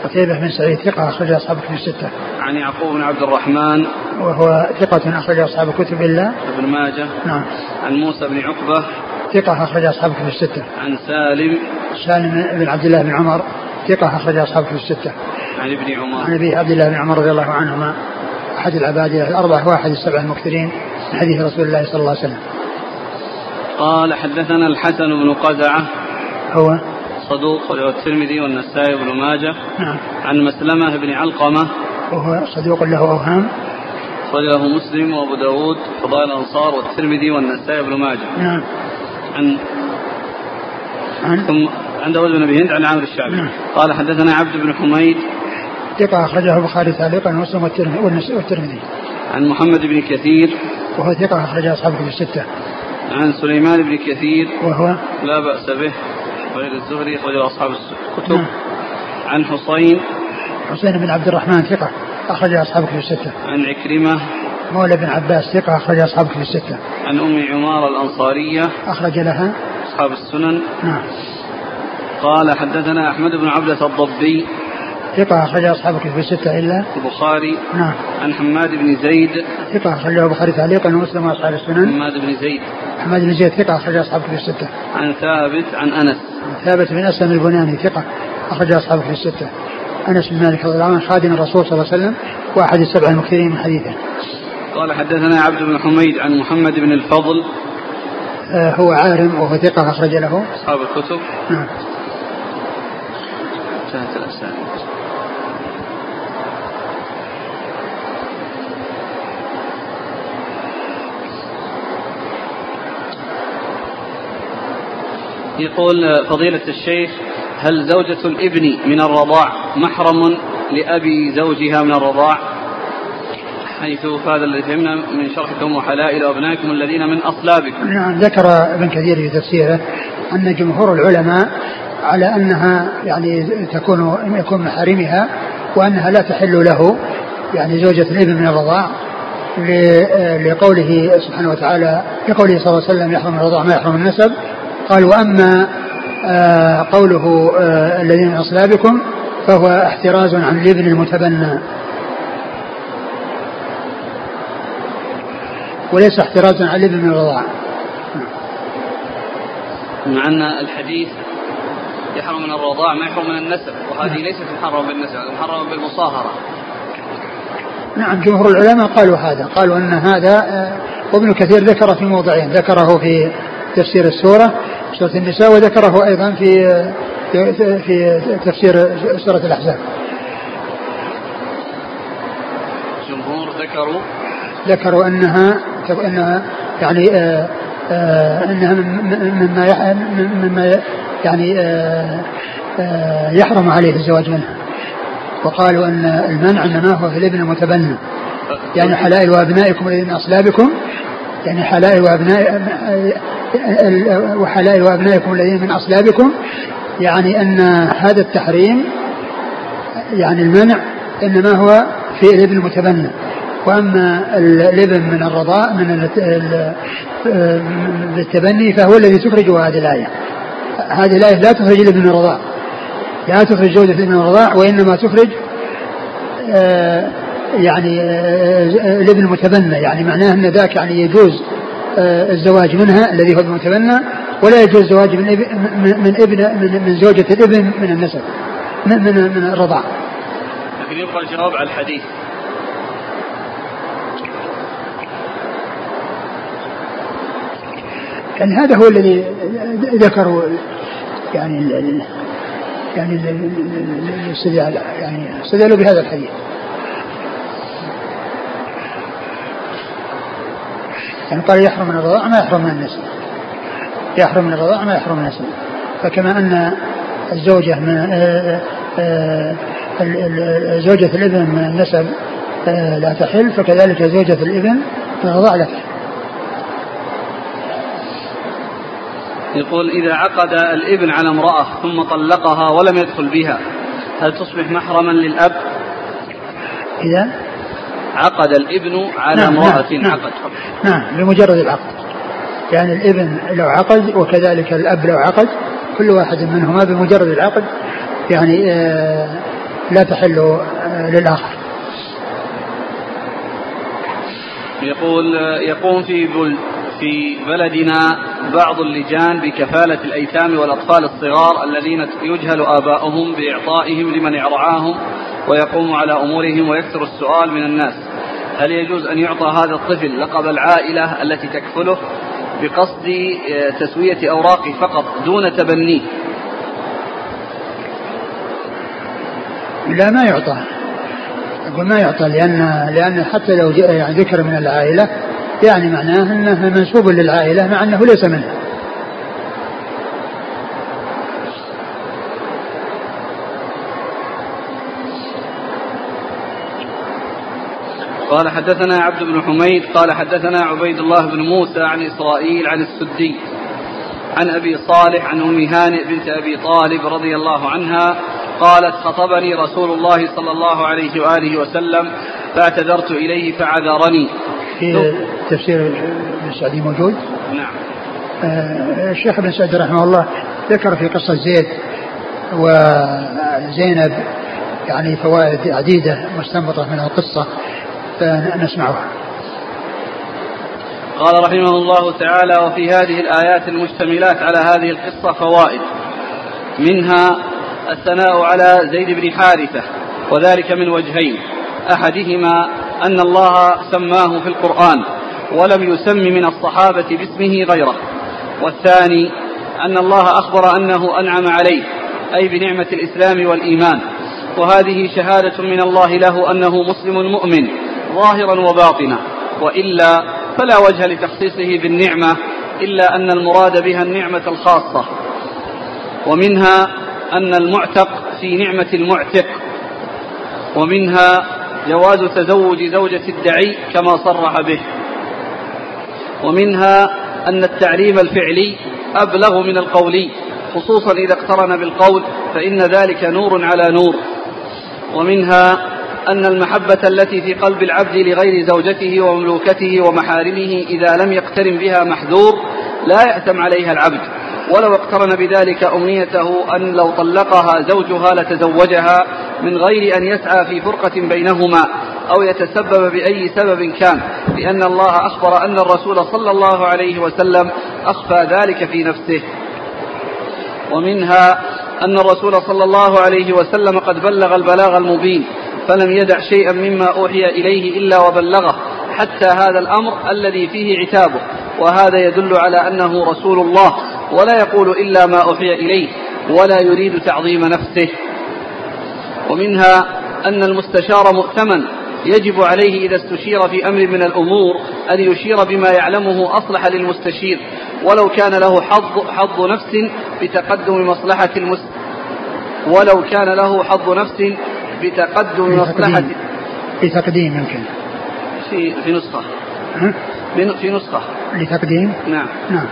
قتيبة بن سعيد ثقة أخرج أصحابه في الستة. عن يعقوب بن عبد الرحمن. وهو ثقة أخرج أصحاب الكتب إلا ابن ماجه. نعم. عن موسى بن عقبة. ثقة أخرج أصحاب في الستة. عن سالم. سالم بن عبد الله بن عمر ثقة أخرج أصحاب في الستة. عن ابن عمر. عن أبي عبد الله بن عمر رضي الله عنهما. أحد العبادة الأربعة واحد السبع المكثرين من حديث رسول الله صلى الله عليه وسلم. قال حدثنا الحسن بن قزعة. هو؟ صدوق وله الترمذي والنسائي بن ماجه. نعم. عن مسلمة بن علقمة. وهو صدوق له أوهام. له مسلم وأبو داود فضائل الأنصار والترمذي والنسائي بن ماجه. نعم. عن عن؟ ثم عن داود بن أبي هند عن عامر الشعبي. نعم. قال حدثنا عبد بن حميد ثقة أخرجه البخاري تعليقا ومسلم والترمذي عن محمد بن كثير. وهو ثقة أخرج أصحابه في الستة. عن سليمان بن كثير. وهو لا بأس به. غير الزهري أخرجه أصحاب الكتب. نعم. عن حصين حسين بن عبد الرحمن ثقة أخرج أصحاب كتب الستة. عن عكرمة. مولى بن عباس ثقة أخرج أصحاب كتب الستة. عن أم عمارة الأنصارية. أخرج لها. أصحاب السنن. نعم. قال حدثنا أحمد بن عبدة الضبي. ثقة أخرج أصحاب كتب الستة إلا البخاري نعم. عن حماد بن زيد. ثقة أخرجه البخاري تعليقا ومسلم وأصحاب السنن. حماد بن زيد. حماد بن زيد ثقة أخرج أصحاب كتب الستة. عن ثابت عن أنس. ثابت بن أسلم البناني ثقة أخرج أصحاب كتب الستة. أنس بن مالك رضي الله عنه خادم الرسول صلى الله عليه وسلم وأحد السبع المكثرين من حديثه. قال حدثنا عبد بن حميد عن محمد بن الفضل. آه هو عارم وهو ثقة أخرج له. أصحاب الكتب. نعم. انتهت الأسانيد يقول فضيلة الشيخ هل زوجة الابن من الرضاع محرم لأبي زوجها من الرضاع؟ حيث هذا الذي فهمنا من شرحكم وحلائل أبنائكم الذين من أصلابكم. نعم ذكر ابن كثير في تفسيره أن جمهور العلماء على أنها يعني تكون يكون محارمها وأنها لا تحل له يعني زوجة الابن من الرضاع لقوله سبحانه وتعالى لقوله صلى الله عليه وسلم يحرم الرضاع ما يحرم النسب. قال وأما آه، قوله آه، الذين من أصلابكم فهو احتراز عن الابن المتبنى. وليس احترازا عن الابن من الرضاعة مع أن الحديث يحرم من الرضاع ما يحرم من النسب وهذه ليست محرمة بالنسب محرمة بالمصاهرة. نعم جمهور العلماء قالوا هذا قالوا أن هذا آه، وابن كثير ذكر في موضعين ذكره في تفسير السورة. سورة النساء وذكره أيضا في في تفسير سورة الأحزاب. جمهور ذكروا؟ ذكروا أنها أنها يعني آه، آه، أنها مما مما يعني آه، يحرم عليه الزواج منها. وقالوا أن المنع إنما هو في الإبن المتبنى يعني حلائل وأبنائكم الذين أصلابكم يعني حلائل وأبناء وحلائل وأبنائكم الذين من أصلابكم يعني أن هذا التحريم يعني المنع إنما هو في الابن المتبنى وأما الابن من الرضاء من التبني فهو الذي تخرجه هذه الآية. هذه الآية لا تخرج الابن من الرضاع. لا تخرج زوجة الابن من الرضاع وإنما تخرج آه، يعني آه، الابن المتبنى يعني معناه أن ذاك يعني يجوز آه، الزواج منها الذي هو المتبنى ولا يجوز الزواج من ابن من ابن من, من زوجة الإبن من النسب من من, من الرضاعة. لكن يبقى الجواب على الحديث. يعني هذا هو الذي ذكروا يعني يعني الاستدلال يعني استدلوا بهذا الحديث. يعني قال يحرم من الرضاعة ما يحرم من النسل يحرم من الرضاعة ما يحرم من النسل فكما أن الزوجة من آه، آه، زوجة الإبن من النسب آه، لا تحل فكذلك زوجة الإبن من الرضاعة لا تحل. يقول إذا عقد الإبن على امرأة ثم طلقها ولم يدخل بها هل تصبح محرما للأب؟ إذا عقد الابن على نعم امرأة نعم. عقد. نعم بمجرد العقد. يعني الابن لو عقد وكذلك الأب لو عقد كل واحد منهما بمجرد العقد يعني آه لا تحل آه للآخر. يقول يقوم في في بلدنا بعض اللجان بكفالة الأيتام والأطفال الصغار الذين يجهل آباؤهم بإعطائهم لمن يرعاهم ويقوم على أمورهم ويكثر السؤال من الناس. هل يجوز أن يعطى هذا الطفل لقب العائلة التي تكفله بقصد آه، تسوية أوراقه فقط دون تبنيه لا ما يعطى. أقول ما يعطى لأن لأن حتى لو يعني ذكر من العائلة يعني معناه أنه منسوب للعائلة مع أنه ليس منها. قال حدثنا عبد بن حميد قال حدثنا عبيد الله بن موسى عن إسرائيل عن السدي عن أبي صالح عن أم هانئ بنت أبي طالب رضي الله عنها قالت خطبني رسول الله صلى الله عليه وآله وسلم فاعتذرت إليه فعذرني. في تفسير ابن سعدي موجود. نعم. آه، الشيخ ابن سعد رحمه الله ذكر في قصة زيد وزينب يعني فوائد عديدة مستنبطة من القصة فنسمعها. قال رحمه الله تعالى وفي هذه الآيات المشتملات على هذه القصة فوائد منها الثناء على زيد بن حارثة وذلك من وجهين أحدهما أن الله سماه في القرآن ولم يسم من الصحابة باسمه غيره. والثاني أن الله أخبر أنه أنعم عليه أي بنعمة الإسلام والإيمان. وهذه شهادة من الله له أنه مسلم مؤمن ظاهرا وباطنا. وإلا فلا وجه لتخصيصه بالنعمة إلا أن المراد بها النعمة الخاصة. ومنها أن المعتق في نعمة المعتق ومنها جواز تزوج زوجة الدعي كما صرح به. ومنها أن التعليم الفعلي أبلغ من القولي خصوصا إذا اقترن بالقول فإن ذلك نور على نور. ومنها أن المحبة التي في قلب العبد لغير زوجته ومملوكته ومحارمه إذا لم يقترن بها محذور لا يأتم عليها العبد. ولو اقترن بذلك أمنيته أن لو طلقها زوجها لتزوجها من غير أن يسعى في فرقة بينهما أو يتسبب بأي سبب كان لأن الله أخبر أن الرسول صلى الله عليه وسلم أخفى ذلك في نفسه. ومنها أن الرسول صلى الله عليه وسلم قد بلغ البلاغ المبين فلم يدع شيئا مما أوحي إليه إلا وبلغه حتى هذا الأمر الذي فيه عتابه. وهذا يدل على أنه رسول الله ولا يقول إلا ما أوحي إليه ولا يريد تعظيم نفسه. ومنها أن المستشار مؤتمن يجب عليه إذا استشير في أمر من الأمور أن يشير بما يعلمه أصلح للمستشير ولو كان له حظ, حظ نفس بتقدم مصلحة المس ولو كان له حظ نفس بتقدم مصلحة بتقديم يمكن. في في نسخة. في نسخة. لتقديم؟ نعم. نعم.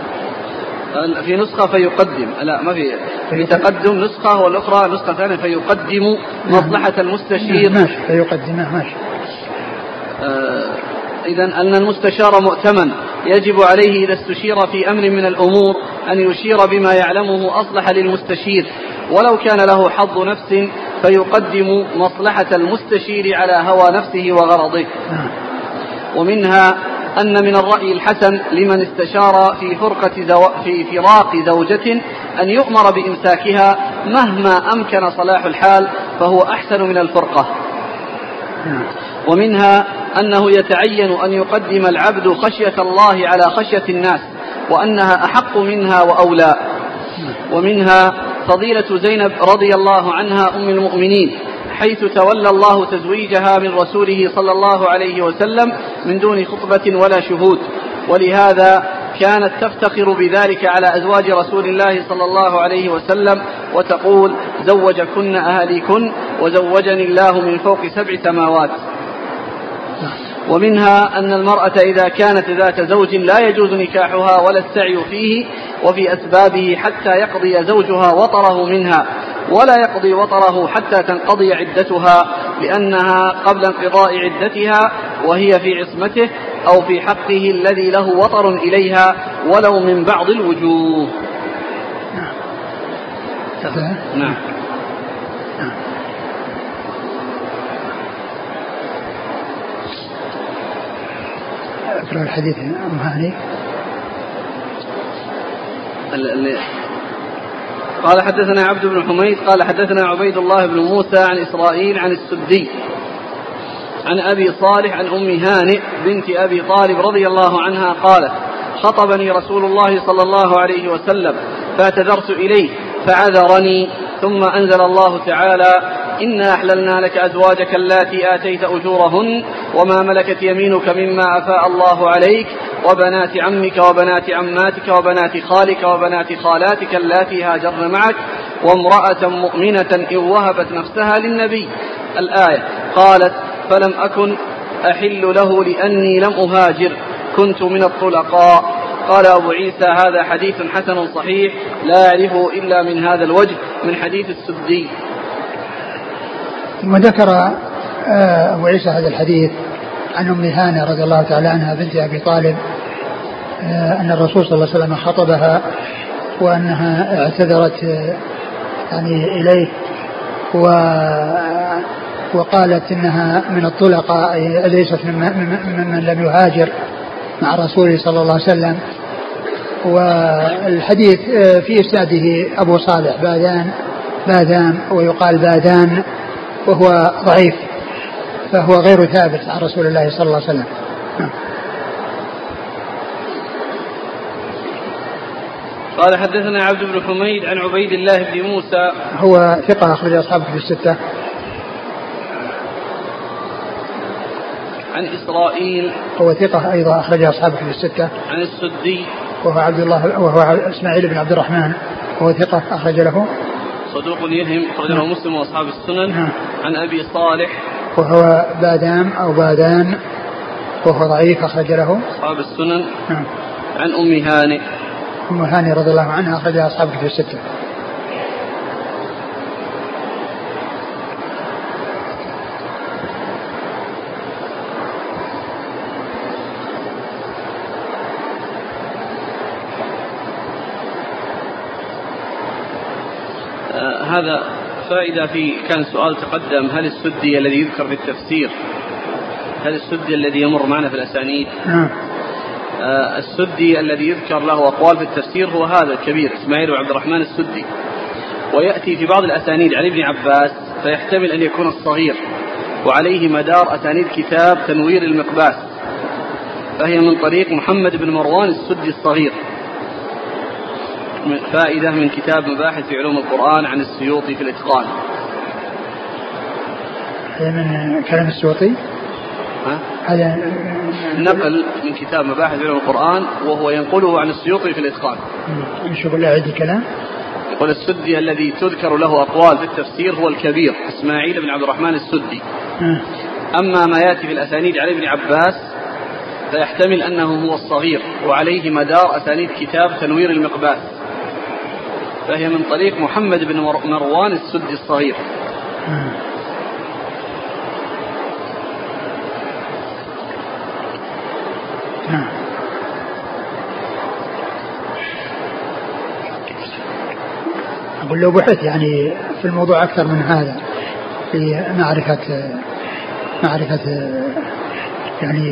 في نسخة فيقدم. لا ما في. في تقدم نسخة والأخرى نسخة ثانية فيقدم مصلحة المستشير. نعم ماشي. فيقدم ماشي. آه إذا أن المستشار مؤتمن. يجب عليه إذا استشير في أمر من الأمور أن يشير بما يعلمه أصلح للمستشير. ولو كان له حظ نفس فيقدم مصلحة المستشير على هوى نفسه وغرضه. نعم. ومنها أن من الرأي الحسن لمن استشار في فرقة زو... في فراق زوجة أن يؤمر بإمساكها مهما أمكن صلاح الحال فهو أحسن من الفرقة. ومنها أنه يتعين أن يقدم العبد خشية الله على خشية الناس وأنها أحق منها وأولى ومنها فضيلة زينب رضي الله عنها أم المؤمنين حيث تولى الله تزويجها من رسوله صلى الله عليه وسلم من دون خطبة ولا شهود. ولهذا كانت تفتخر بذلك على أزواج رسول الله صلى الله عليه وسلم وتقول زوجكن أهليكن وزوجني الله من فوق سبع سماوات. ومنها أن المرأة إذا كانت ذات زوج لا يجوز نكاحها ولا السعي فيه وفي أسبابه حتى يقضي زوجها وطره منها ولا يقضي وطره حتى تنقضي عدتها لأنها قبل انقضاء عدتها وهي في عصمته أو في حقه الذي له وطر إليها ولو من بعض الوجوه. نعم. نعم. أقرأ الحديث. ام هاني قال حدثنا عبد بن حميد قال حدثنا عبيد الله بن موسى عن إسرائيل عن السدي عن أبي صالح عن أم هانئ بنت أبي طالب رضي الله عنها قالت خطبني رسول الله صلى الله عليه وسلم فاعتذرت إليه فعذرني ثم أنزل الله تعالى إنا أحللنا لك أزواجك اللاتي آتيت أجورهن وما ملكت يمينك مما أفاء الله عليك وبنات عمك وبنات عماتك وبنات خالك وبنات خالاتك اللاتي هاجرن معك وامرأة مؤمنة إن وهبت نفسها للنبي. الآية قالت فلم أكن أحل له لأني لم أهاجر كنت من الطلقاء. قال أبو عيسى هذا حديث حسن صحيح لا أعرفه إلا من هذا الوجه من حديث السدي. ثم ذكر آه، أبو عيسى هذا الحديث عن أم هانة رضي الله تعالى عنها بنت أبي طالب آه، أن الرسول صلى الله عليه وسلم خطبها وأنها اعتذرت آه، يعني إليه و وقالت إنها من الطلقاء ليست ممن من لم يهاجر. مع رسوله صلى الله عليه وسلم. والحديث في إسناده أبو صالح بادان بادان ويقال بادان وهو ضعيف فهو غير ثابت عن رسول الله صلى الله عليه وسلم. قال حدثنا عبد بن حميد عن عبيد الله بن موسى. هو ثقة أخرج أصحابه في الستة. عن إسرائيل. هو ثقة أيضا أخرج أصحابه في الستة. عن السدي. وهو عبد الله وهو إسماعيل بن عبد الرحمن. وهو ثقة أخرج له. صدوق يهم أخرجه نعم. مسلم وأصحاب السنن. نعم. عن أبي صالح. وهو بادام أو بادان. وهو ضعيف أخرج له. أصحاب السنن. نعم. عن أم هانئ. أم هانئ رضي الله عنها أخرجها أصحاب في الستة. هذا فائدة في كان سؤال تقدم هل السدي الذي يذكر في التفسير هل السدي الذي يمر معنا في الأسانيد؟ نعم. آه السدي الذي يذكر له أقوال في التفسير هو هذا الكبير إسماعيل عبد الرحمن السدي. ويأتي في بعض الأسانيد عن ابن عباس فيحتمل أن يكون الصغير وعليه مدار أسانيد كتاب تنوير المقباس فهي من طريق محمد بن مروان السدي الصغير. فائدة من كتاب مباحث في علوم القرآن عن السيوطي في الإتقان. من كلام السيوطي؟ هذا نقل من كتاب مباحث علوم القرآن وهو ينقله عن السيوطي في الإتقان. نشوف يعيد الكلام؟ يقول السدي الذي تذكر له أقوال في التفسير هو الكبير إسماعيل بن عبد الرحمن السدي. أما ما يأتي في الأسانيد عن ابن عباس فيحتمل أنه هو الصغير وعليه مدار أسانيد كتاب تنوير المقباس. فهي من طريق محمد بن مروان السدي الصغير. أقول لو بحث يعني في الموضوع أكثر من هذا في معرفة معرفة يعني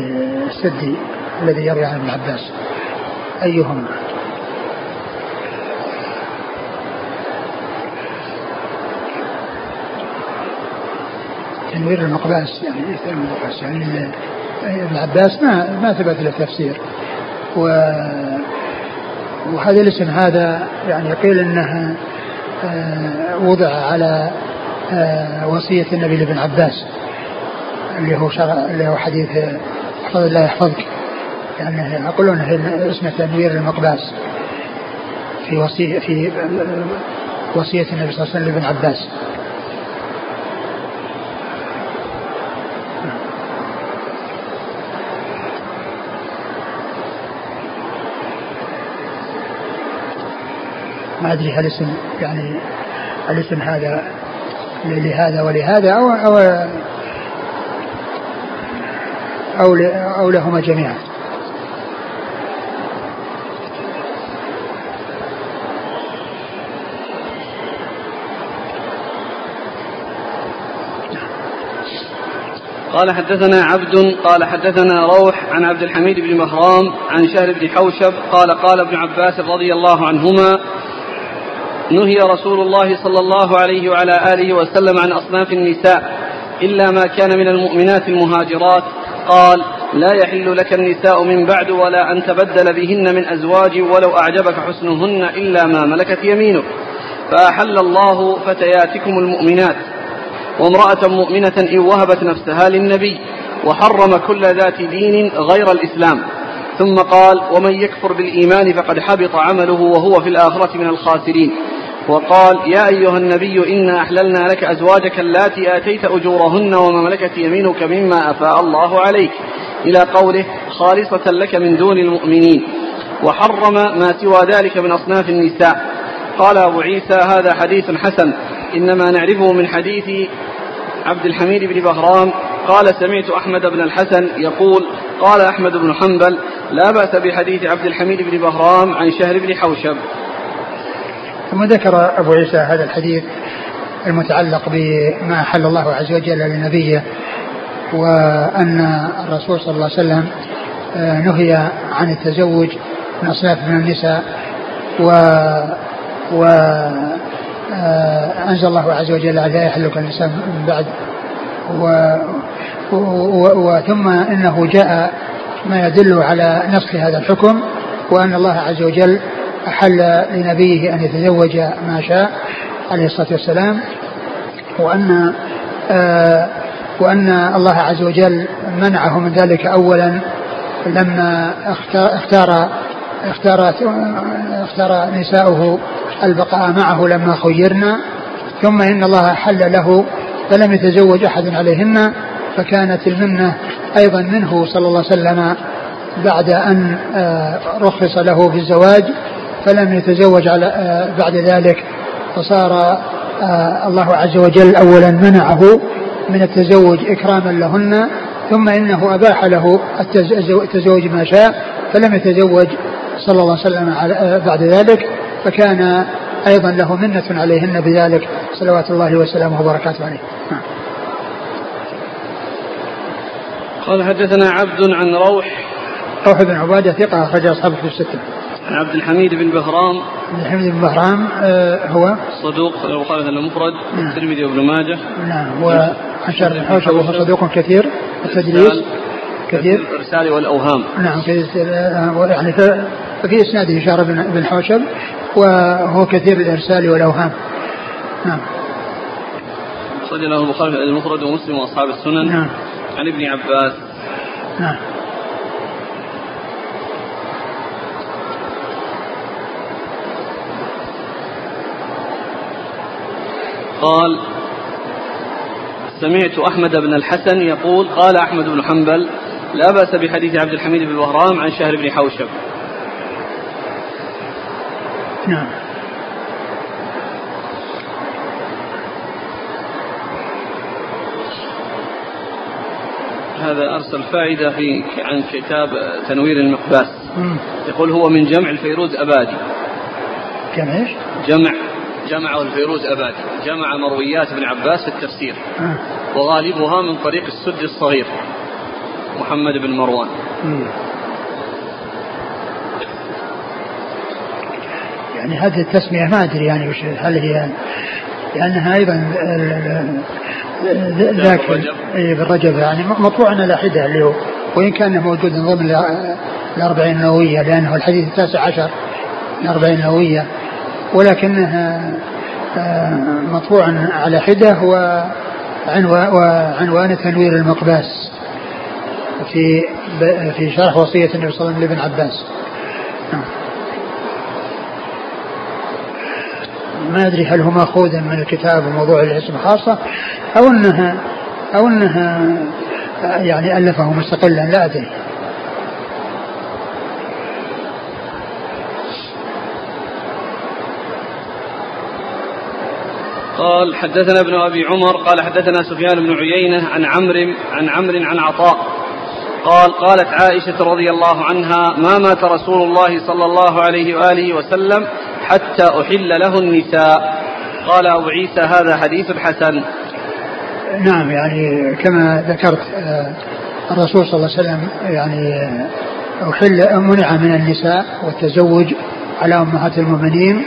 السدي الذي يروي عن ابن عباس أيهما؟ تنوير المقباس يعني المقباس يعني ابن عباس ما ما ثبت له تفسير و وهذا الاسم هذا يعني قيل انه آه، وضع على آه، وصية النبي لابن عباس اللي هو شرع اللي هو حديث احفظ الله يحفظك. يعني يقولون اسمه تنوير المقباس في وصية في وصية النبي صلى الله عليه وسلم لابن عباس. ما أدري هل اسم يعني الاسم هذا لهذا ولهذا أو أو أو, أو لهما جميعا. قال حدثنا عبد قال حدثنا روح عن عبد الحميد بن مهرام عن شهر بن حوشب قال قال ابن عباس رضي الله عنهما نهي رسول الله صلى الله عليه وعلى آله وسلم عن أصناف النساء إلا ما كان من المؤمنات المهاجرات. قال لا يحل لك النساء من بعد ولا أن تبدل بهن من أزواج ولو أعجبك حسنهن إلا ما ملكت يمينك. فأحل الله فتياتكم المؤمنات. وامرأة مؤمنة إن وهبت نفسها للنبي وحرم كل ذات دين غير الإسلام. ثم قال ومن يكفر بالإيمان فقد حبط عمله وهو في الآخرة من الخاسرين. وقال يا أيها النبي إنا أحللنا لك أزواجك اللاتي آتيت أجورهن وما ملكت يمينك مما أفاء الله عليك. إلى قوله خالصة لك من دون المؤمنين وحرم ما سوى ذلك من أصناف النساء. قال أبو عيسى هذا حديث حسن. إنما نعرفه من حديث عبد الحميد بن بهرام. قال سمعت أحمد بن الحسن يقول قال أحمد بن حنبل لا بأس بحديث عبد الحميد بن بهرام عن شهر بن حوشب. ثم ذكر أبو عيسى هذا الحديث المتعلق بما أحل الله عز وجل لنبيه وأن الرسول صلى الله عليه وسلم آه، نهي عن التزوج من أصناف من النساء و و آه، أنزل الله عز وجل لا يحلك النساء من بعد و وثم إنه جاء ما يدل على نسخ هذا الحكم وأن الله عز وجل أحل لنبيه أن يتزوج ما شاء عليه الصلاة والسلام وأن آه وأن الله عز وجل منعه من ذلك اولا لما اختار اختار اختار نساؤه البقاء معه لما خيرنا ثم إن الله حل له فلم يتزوج أحد عليهن فكانت المنة أيضا منه صلى الله عليه وسلم بعد أن آه، رخص له في الزواج فلم يتزوج على آه، بعد ذلك فصار آه، الله عز وجل اولا منعه من التزوج إكراما لهن ثم إنه أباح له التزوج ما شاء فلم يتزوج صلى الله عليه وسلم بعد ذلك فكان أيضا له منة عليهن بذلك صلوات الله وسلامه وبركاته عليه. نعم. قال حدثنا عبد عن روح روح بن عبادة ثقة أخرج أصحابه في الستة. عن عبد الحميد بن بهرام. عبد الحميد بن بهرام آه هو؟ صدوق خالد المفرد نعم. الترمذي وابن ماجه. نعم وعن شر بن حوشب وهو صدوق كثير التدليس كثير. الإرسال والأوهام. نعم كثير يعني ففي إسناده شهر بن حوشب وهو كثير الإرسال والأوهام. نعم. صلى له البخاري المفرد ومسلم وأصحاب السنن. نعم. عن ابن عباس. نعم. قال سمعت أحمد بن الحسن يقول قال أحمد بن حنبل لا بأس بحديث عبد الحميد بن وهرام عن شهر بن حوشب. نعم. هذا أرسل فائدة في عن كتاب تنوير المقباس. يقول هو من جمع الفيروز أبادي. جمع إيش؟ جمع جمعه الفيروز أبادي جمع مرويات ابن عباس في التفسير. وغالبها من طريق السد الصغير. محمد بن مروان. يعني هذه التسمية ما أدري يعني وش هل هي لأنها أيضا ذاك بالرجب يعني. مطبوع على حدة اللي هو وإن كان موجود ضمن الأربعين النووية لأنه الحديث التاسع عشر الأربعين النووية. ولكنها آه، مطبوع على حدة وعنوان تنوير المقباس في في شرح وصية النبي صلى الله عليه وسلم لابن عباس نعم. ما أدري هل هو ماخوذ من الكتاب وموضوع الاسم خاصة أو إنها أو إنها يعني ألفه مستقلا لا أدري. قال حدثنا ابن أبي عمر قال حدثنا سفيان بن عيينة عن عمرو عن عمرو عن عطاء. قال قالت عائشة رضي الله عنها ما مات رسول الله صلى الله عليه وآله وسلم حتى أحل له النساء. قال أبو عيسى هذا حديث حسن. نعم يعني كما ذكرت آه، الرسول صلى الله عليه وسلم يعني آه، أحل منع من النساء والتزوج على أمهات المؤمنين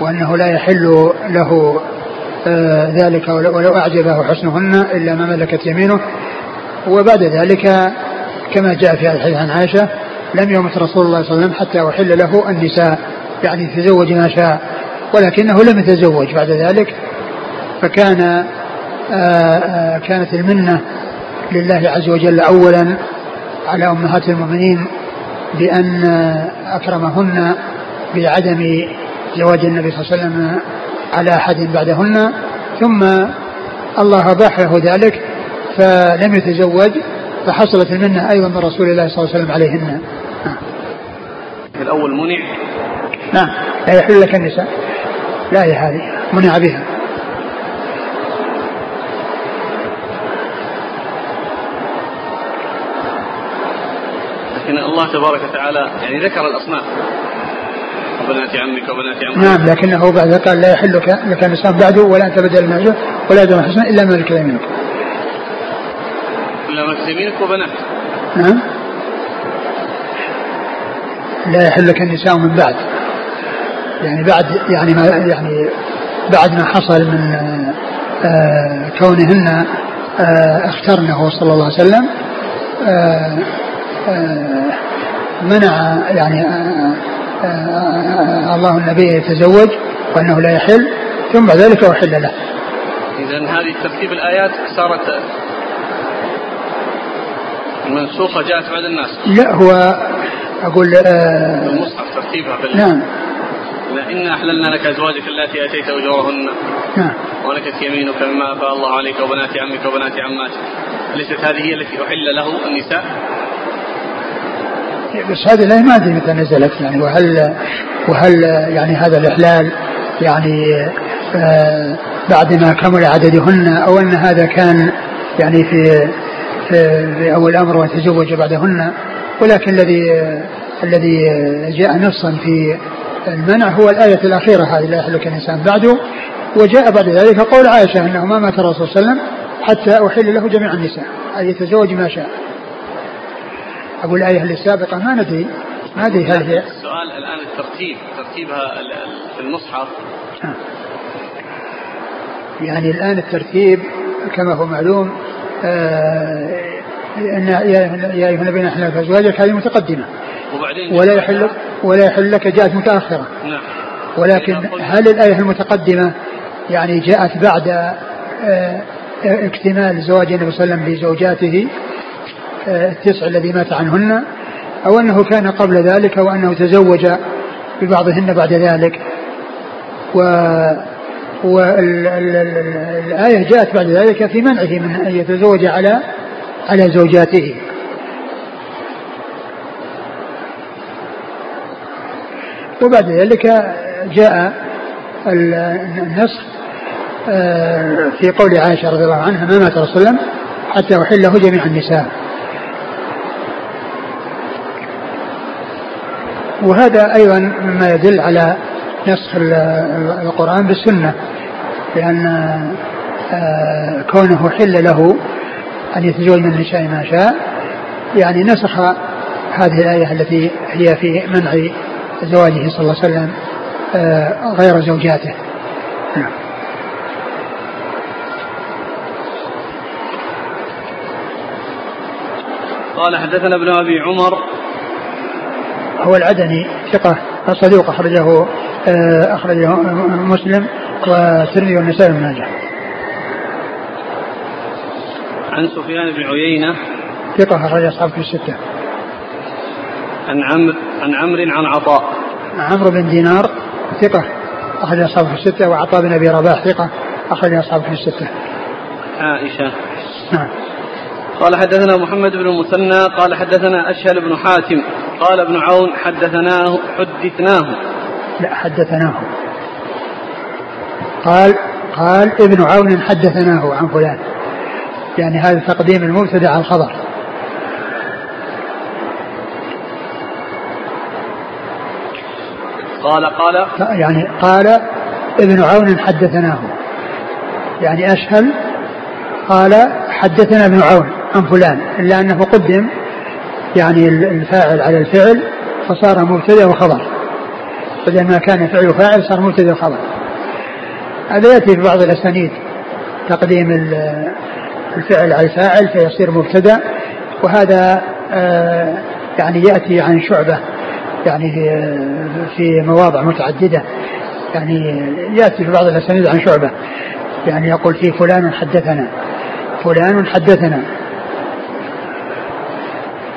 وأنه لا يحل له ذلك ولو أعجبه حسنهن إلا ما ملكت يمينه. وبعد ذلك كما جاء في الحديث عن عائشة لم يمت رسول الله صلى الله عليه وسلم حتى أحل له النساء يعني تزوج ما شاء ولكنه لم يتزوج بعد ذلك. فكان آه، آه، كانت المنة لله عز وجل أولا على أمهات المؤمنين بأن أكرمهن بعدم زواج النبي صلى الله عليه وسلم على أحد بعدهن ثم الله أباحه ذلك فلم يتزوج فحصلت المنة أيضا من رسول الله صلى الله عليه وسلم عليهن. الأول منع؟ نعم لا يحل لك النساء. لا يا هذه منع بها. لكن الله تبارك وتعالى يعني ذكر الأصناف. وبنات عمك وبنات عمك. نعم لكنه بعد قال لا يحل لك النساء بعده ولا أن تبدل من ولا يدعو حسنا إلا ملك يمينك. إلا ملك يمينك وبنات. نعم. لا يحل لك النساء من بعد. يعني بعد يعني ما يعني بعد ما حصل من آه كونهن آه اخترنه صلى الله عليه وسلم آه منع يعني الله النبي يتزوج وأنه لا يحل ثم بعد ذلك أحل له. اذا هذه ترتيب الآيات صارت منسوخة جاءت بعد الناس. لا هو أقول آه المصحف ترتيبها في نعم إنا أحللنا لك أزواجك التي أتيت أجورهن نعم ولك يمينك مما أفاء الله عليك وبنات عمك وبنات عماتك أليست هذه هي التي أحل له النساء؟ بس هذه الآية ما أدري متى نزلت يعني وهل وهل يعني هذا الإحلال يعني آه بعد ما كمل عددهن أو أن هذا كان يعني في في, في أول الأمر وتزوج بعدهن ولكن الذي الذي جاء نصا في المنع هو الآية الأخيرة هذه لا يحلك الإنسان بعده وجاء بعد ذلك قول عائشة أنه ما مات الرسول صلى الله عليه وسلم حتى أحل له جميع النساء أي يتزوج ما شاء. أقول الآية السابقة ما ندري. ما ندري هل هي السؤال الآن الترتيب. ترتيبها في المصحف. يعني الآن الترتيب كما هو معلوم آه إن يا أيها الذين احلوا أزواجك هذه متقدمة. وبعدين ولا يحل ولا يحل لك جاءت متأخرة. نعم. ولكن هل الآية المتقدمة يعني جاءت بعد اكتمال زواج النبي صلى الله عليه وسلم بزوجاته التسع الذي مات عنهن أو أنه كان قبل ذلك وأنه تزوج ببعضهن بعد ذلك. و والآية جاءت بعد ذلك في منعه من أن يتزوج على على زوجاته. وبعد ذلك جاء النص في قول عائشة رضي الله عنها ما مات رسول الله حتى أحله جميع النساء. وهذا أيضا مما يدل على نسخ القرآن بالسنة لأن كونه حل له أن يتزوج من النساء ما شاء يعني نسخ هذه الآية التي هي في منع زواجه صلى الله عليه وسلم غير زوجاته. نعم. قال حدثنا ابن أبي عمر هو العدني ثقة صدوق أخرجه أخرجه مسلم والترمذي والنسائي بن ماجه. عن سفيان بن عيينة ثقة أخرج أصحاب في الستة. عن عمرو عن عمرو عن عطاء. عمرو بن دينار ثقة أخرج أصحاب في الستة وعطاء بن أبي رباح ثقة أخرج أصحاب في الستة. عائشة. نعم. قال حدثنا محمد بن المثنى قال حدثنا أشهل بن حاتم قال ابن عون حدثناه حدثناه. لا حدثناه. قال قال ابن عون حدثناه عن فلان. يعني هذا تقديم المبتدأ على الخبر. قال قال. يعني قال ابن عون حدثناه. يعني أشهل قال حدثنا ابن عون. عن فلان إلا أنه قدم يعني الفاعل على الفعل فصار مبتدأ وخبر. بدل ما كان فعل وفاعل صار مبتدأ وخبر. هذا يأتي في بعض الأسانيد تقديم الفعل على الفاعل فيصير مبتدأ وهذا يعني يأتي عن شعبة يعني في مواضع متعددة. يعني يأتي في بعض الأسانيد عن شعبة. يعني يقول في فلان حدثنا فلان حدثنا.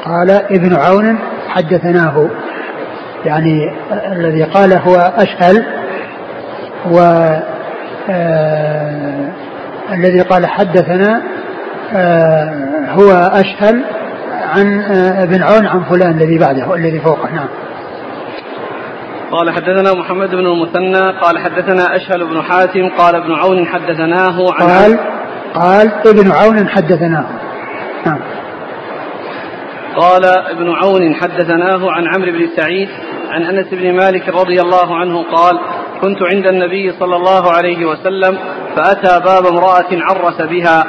قال ابن عون حدثناه. يعني الذي قال هو أشهل و آه الذي قال حدثنا آه هو أشهل عن آه ابن عون عن فلان الذي بعده الذي فوقه نعم. قال حدثنا محمد بن المثنى قال حدثنا أشهل بن حاتم قال ابن عون حدثناه عن قال قال ابن عون حدثناه. نعم. قال ابن عون حدثناه عن عمرو بن سعيد عن أنس بن مالك رضي الله عنه قال كنت عند النبي صلى الله عليه وسلم فأتى باب امرأة عرس بها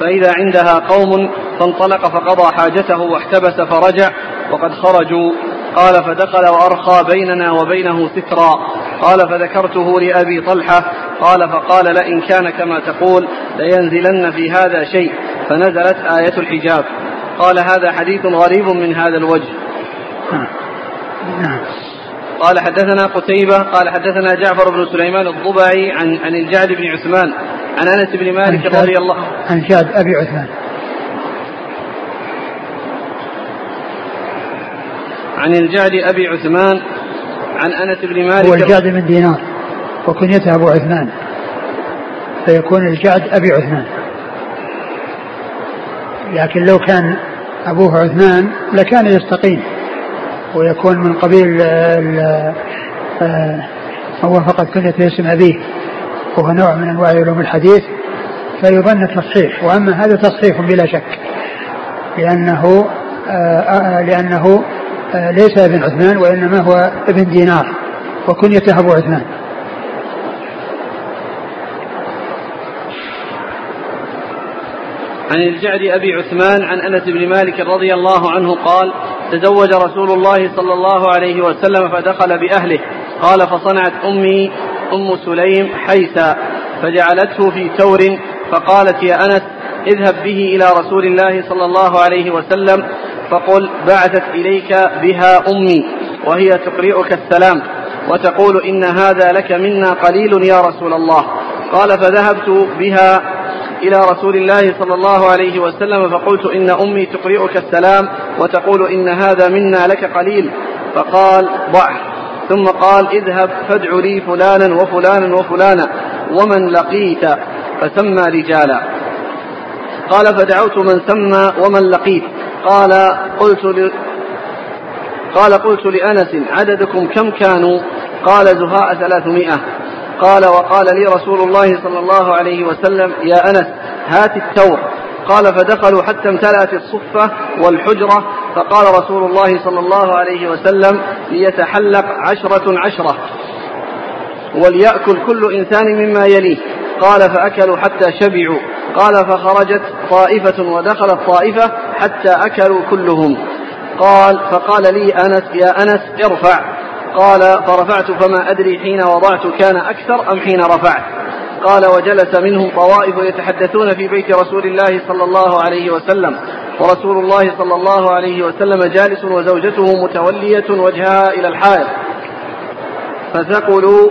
فإذا عندها قوم فانطلق فقضى حاجته واحتبس فرجع وقد خرجوا. قال فدخل وأرخى بيننا وبينه سترا. قال فذكرته لأبي طلحة. قال فقال لئن كان كما تقول لينزلن في هذا شيء. فنزلت آية الحجاب. قال هذا حديث غريب من هذا الوجه. نعم. قال حدثنا قتيبة قال حدثنا جعفر بن سليمان الضبعي عن عن الجعد بن عثمان عن أنس بن مالك رضي الله عن الجعد أبي عثمان. عن الجعد أبي عثمان عن أنس بن مالك هو الجعد من دينار وكنيته أبو عثمان فيكون الجعد أبي عثمان. لكن لو كان أبوه عثمان لكان يستقيم ويكون من قبيل هو فقط كنية اسم أبيه وهو نوع من أنواع علوم الحديث فيظن التصحيح وأما هذا تصحيح بلا شك لأنه لأنه ليس ابن عثمان وإنما هو ابن دينار وكنيته أبو عثمان. عن الجعد أبي عثمان عن أنس بن مالك رضي الله عنه قال تزوج رسول الله صلى الله عليه وسلم فدخل بأهله. قال فصنعت أمي أم سليم حيثا فجعلته في تور فقالت يا أنس اذهب به إلى رسول الله صلى الله عليه وسلم فقل بعثت إليك بها أمي وهي تقرئك السلام وتقول إن هذا لك منا قليل يا رسول الله. قال فذهبت بها إلى رسول الله صلى الله عليه وسلم فقلت إن أمي تقرئك السلام وتقول إن هذا منا لك قليل. فقال ضعه ثم قال اذهب فادع لي فلانا وفلانا وفلانا ومن لقيت فسمى رجالا. قال فدعوت من سمى ومن لقيت. قال قلت ل... قال قلت لأنس عددكم كم كانوا؟ قال زهاء ثلاثمائة. قال وقال لي رسول الله صلى الله عليه وسلم يا أنس هات التور قال فدخلوا حتى امتلأت الصفة والحجرة فقال رسول الله صلى الله عليه وسلم ليتحلق عشرة عشرة وليأكل كل إنسان مما يليه. قال فأكلوا حتى شبعوا. قال فخرجت طائفة ودخلت طائفة حتى أكلوا كلهم. قال فقال لي أنس يا أنس ارفع. قال فرفعت فما أدري حين وضعت كان أكثر أم حين رفعت. قال وجلس منهم طوائف يتحدثون في بيت رسول الله صلى الله عليه وسلم. ورسول الله صلى الله عليه وسلم جالس وزوجته متولية وجهها إلى الحائط فثقلوا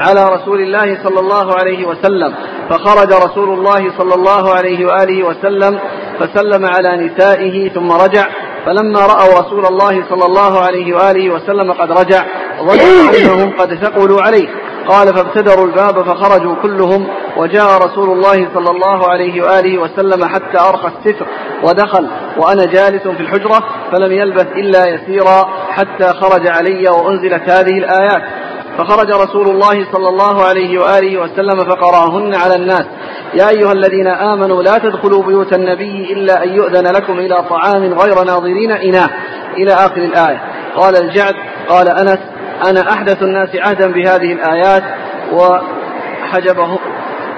على رسول الله صلى الله عليه وسلم. فخرج رسول الله صلى الله عليه وآله وسلم فسلم على نسائه ثم رجع فلما رأوا رسول الله صلى الله عليه وآله وسلم قد رجع ظنوا أنهم قد ثقلوا عليه. قال فابتدروا الباب فخرجوا كلهم وجاء رسول الله صلى الله عليه وآله وسلم حتى أرخى الستر ودخل وأنا جالس في الحجرة فلم يلبث إلا يسيرا حتى خرج علي وأنزلت هذه الآيات. فخرج رسول الله صلى الله عليه وآله وسلم فقراهن على الناس. يا أيها الذين آمنوا لا تدخلوا بيوت النبي إلا أن يؤذن لكم إلى طعام غير ناظرين إناه إلى آخر الآية. قال الجعد قال أنس أنا أحدث الناس عهدا بهذه الآيات وحجبه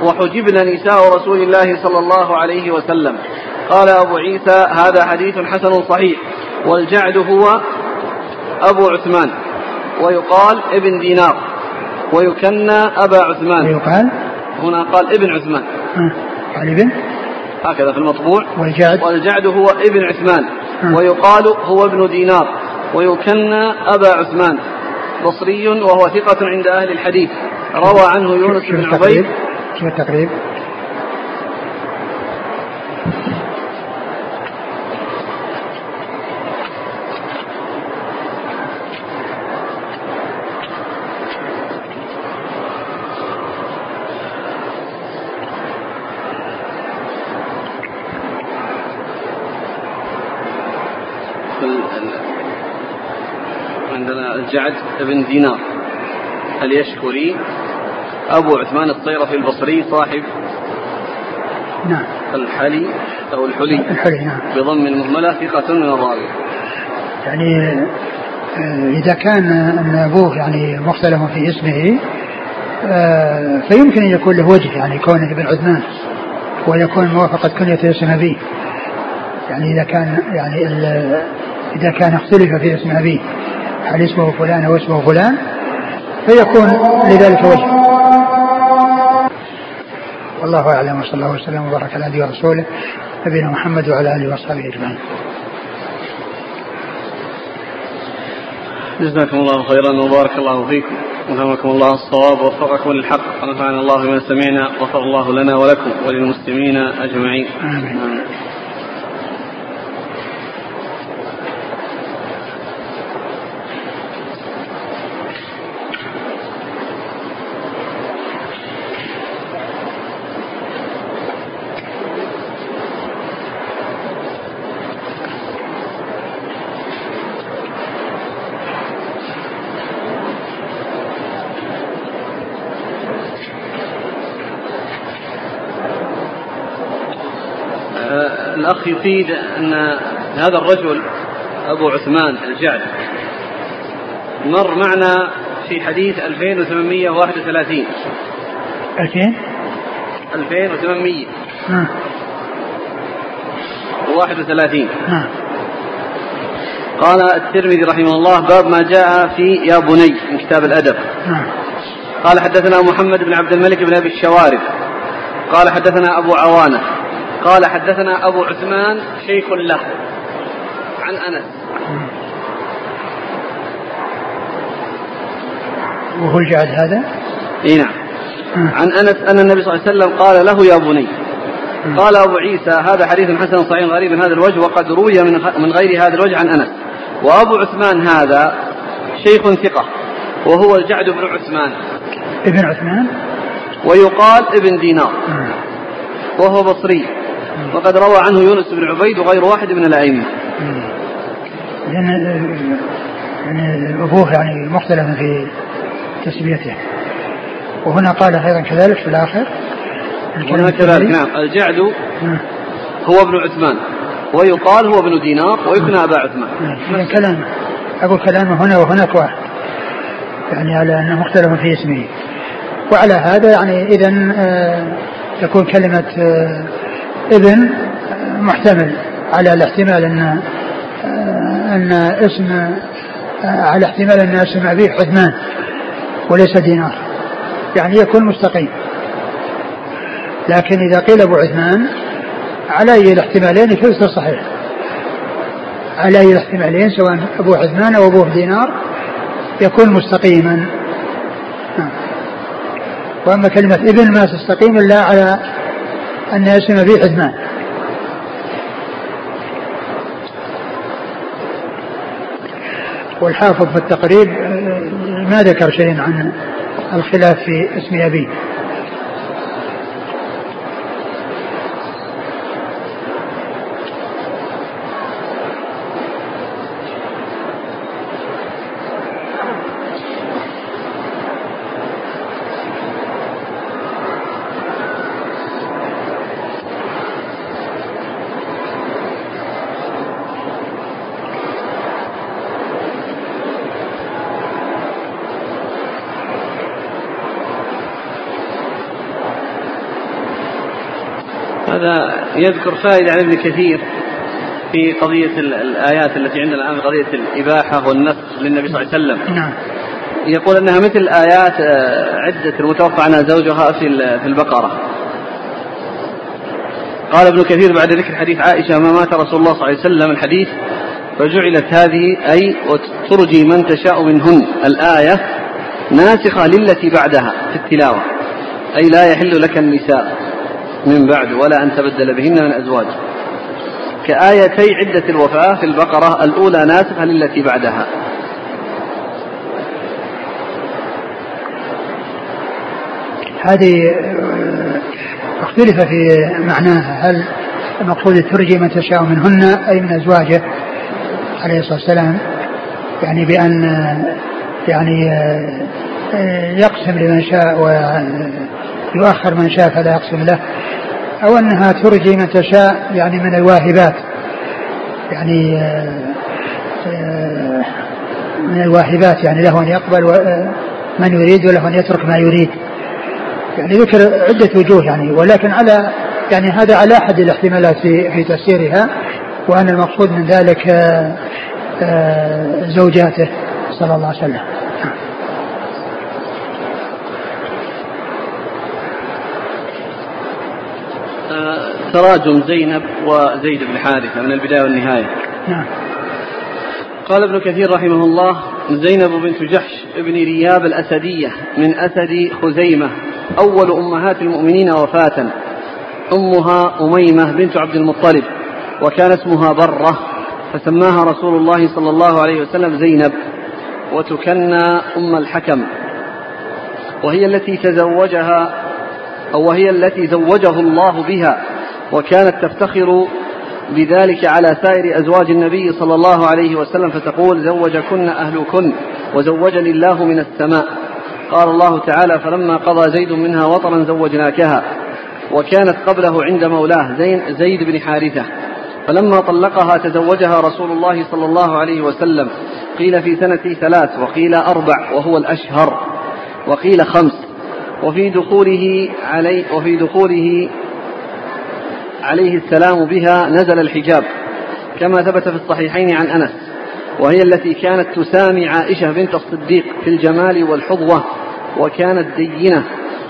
وحجبن نساء رسول الله صلى الله عليه وسلم. قال أبو عيسى هذا حديث حسن صحيح. والجعد هو أبو عثمان. ويقال ابن دينار. ويكنى أبا عثمان. ويقال؟ هنا قال ابن عثمان. قال ابن؟ هكذا في المطبوع. والجعد؟ والجعد هو ابن عثمان. ويقال هو ابن دينار. ويكنى أبا عثمان. بصري وهو ثقة عند أهل الحديث. روى عنه يونس بن عبيد. شو التقريب؟ جعد بن دينار اليشكري أبو عثمان الصيرفي البصري صاحب نعم. الحلي أو الحلي. الحلي نعم. بضم المهملة ثقة من الراوي. يعني آه، إذا كان أن أبوه يعني مختلف في اسمه آه، فيمكن أن يكون له وجه يعني كونه ابن عثمان ويكون موافقة كنية اسم أبيه. يعني إذا كان يعني إذا كان اختلف في اسم أبيه هل اسمه فلان أو اسمه فلان فيكون لذلك وجه والله أعلم وصلى الله وسلم وبارك على نبينا ورسوله نبينا محمد وعلى آله وأصحابه أجمعين جزاكم الله خيرا وبارك الله فيكم وفهمكم الله الصواب ووفقكم للحق ونفعنا الله بما سمعنا وغفر الله لنا ولكم وللمسلمين أجمعين. آمين. آمين. الأخ يفيد أن هذا الرجل أبو عثمان الجعد. مر معنا في حديث 2831 2000 2800 نعم 31 نعم قال الترمذي رحمه الله باب ما جاء في يا بني من كتاب الأدب. نعم قال حدثنا محمد بن عبد الملك بن أبي الشوارب. قال حدثنا أبو عوانة. قال حدثنا أبو عثمان شيخ له. عن أنس. وهو الجعد هذا؟ إي نعم. عن أنس أن النبي صلى الله عليه وسلم قال له يا بني. قال أبو عيسى هذا حديث حسن صحيح غريب من هذا الوجه وقد روي من من غير هذا الوجه عن أنس. وأبو عثمان هذا شيخ ثقة. وهو الجعد بن عثمان. ابن عثمان؟ ويقال ابن دينار. وهو بصري. وقد روى عنه يونس بن عبيد وغير واحد من الأئمة. لأن يعني أبوه يعني مختلف في تسميته. وهنا قال أيضا كذلك في الآخر. هنا كذلك نعم. الجعد نعم. هو ابن عثمان. ويقال هو ابن دينار ويكنى أبا عثمان. نعم. كلام أقول كلامه هنا وهناك واحد. يعني على أنه مختلف في اسمه. وعلى هذا يعني إذا آه، تكون كلمة آه، ابن محتمل على الاحتمال أن أن اسم على احتمال أن اسم ابيه حدمان وليس دينار. يعني يكون مستقيم. لكن إذا قيل أبو عثمان على أي الاحتمالين فليس صحيح. على أي الاحتمالين سواء أبو عثمان أو ابوه دينار يكون مستقيما. نعم. وأما كلمة ابن ما تستقيم إلا على أن اسم به عثمان والحافظ في التقريب ما ذكر شيء عن الخلاف في اسم أبيه. هذا يذكر فائدة عن ابن كثير في قضية الآيات التي عندنا الآن قضية الإباحة والنسخ للنبي صلى الله عليه وسلم. نعم. يقول أنها مثل آيات آه، عدة المتوفى عنها زوجها في في البقرة. قال ابن كثير بعد ذكر حديث عائشة ما مات رسول الله صلى الله عليه وسلم. الحديث فجعلت هذه أي وترجي من تشاء منهن. الآية ناسخة للتي بعدها في التلاوة أي لا يحل لك النساء. من بعد ولا أن تبدل بهن من أزواج. كآيتي عدة الوفاة في البقرة الأولى ناسخة للتي بعدها. هذه آه، اختلف في معناها. هل المقصود ترجي من تشاء منهن أي من أزواجه؟ عليه الصلاة والسلام. يعني بأن آه، يعني آه، يقسم لمن شاء ويؤخر من شاء فلا يقسم له أو أنها ترجي من تشاء يعني من الواهبات. يعني آه، آه، من الواهبات يعني له أن يقبل من يريد وله أن يترك ما يريد. يعني ذكر عدة وجوه يعني ولكن على يعني هذا على أحد الاحتمالات في تفسيرها وأن المقصود من ذلك زوجاته صلى الله عليه وسلم. تراجم زينب وزيد بن حارثة من البداية والنهاية. نعم. قال ابن كثير رحمه الله زينب بنت جحش بن رياب الأسدية من أسد خزيمة أول أمهات المؤمنين وفاة. أمها أميمة بنت عبد المطلب وكان اسمها برة فسماها رسول الله صلى الله عليه وسلم زينب وتكنى أم الحكم. وهي التي تزوجها أو وهي التي زوجه الله بها. وكانت تفتخر بذلك على سائر أزواج النبي صلى الله عليه وسلم فتقول زوجكن أهلكن وزوجني الله من السماء. قال الله تعالى فلما قضى زيد منها وطرا زوجناكها وكانت قبله عند مولاه زين زيد بن حارثة. فلما طلقها تزوجها رسول الله صلى الله عليه وسلم قيل في سنة ثلاث وقيل أربع وهو الأشهر وقيل خمس. وفي دخوله علي وفي دخوله عليه السلام بها نزل الحجاب كما ثبت في الصحيحين عن أنس وهي التي كانت تسامي عائشة بنت الصديق في الجمال والحظوه وكانت دينة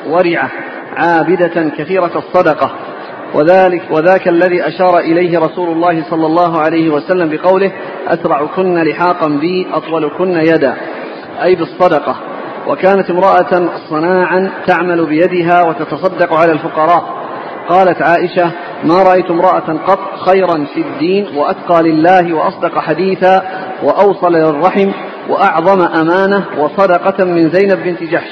ورعة عابدة كثيرة الصدقة. وذلك وذاك الذي أشار إليه رسول الله صلى الله عليه وسلم بقوله أسرعكن لحاقا بي أطولكن يدا. أي بالصدقة. وكانت امرأة صناعا تعمل بيدها وتتصدق على الفقراء. قالت عائشة ما رأيت امرأة قط خيرا في الدين وأتقى لله وأصدق حديثا وأوصل للرحم وأعظم أمانة وصدقة من زينب بنت جحش.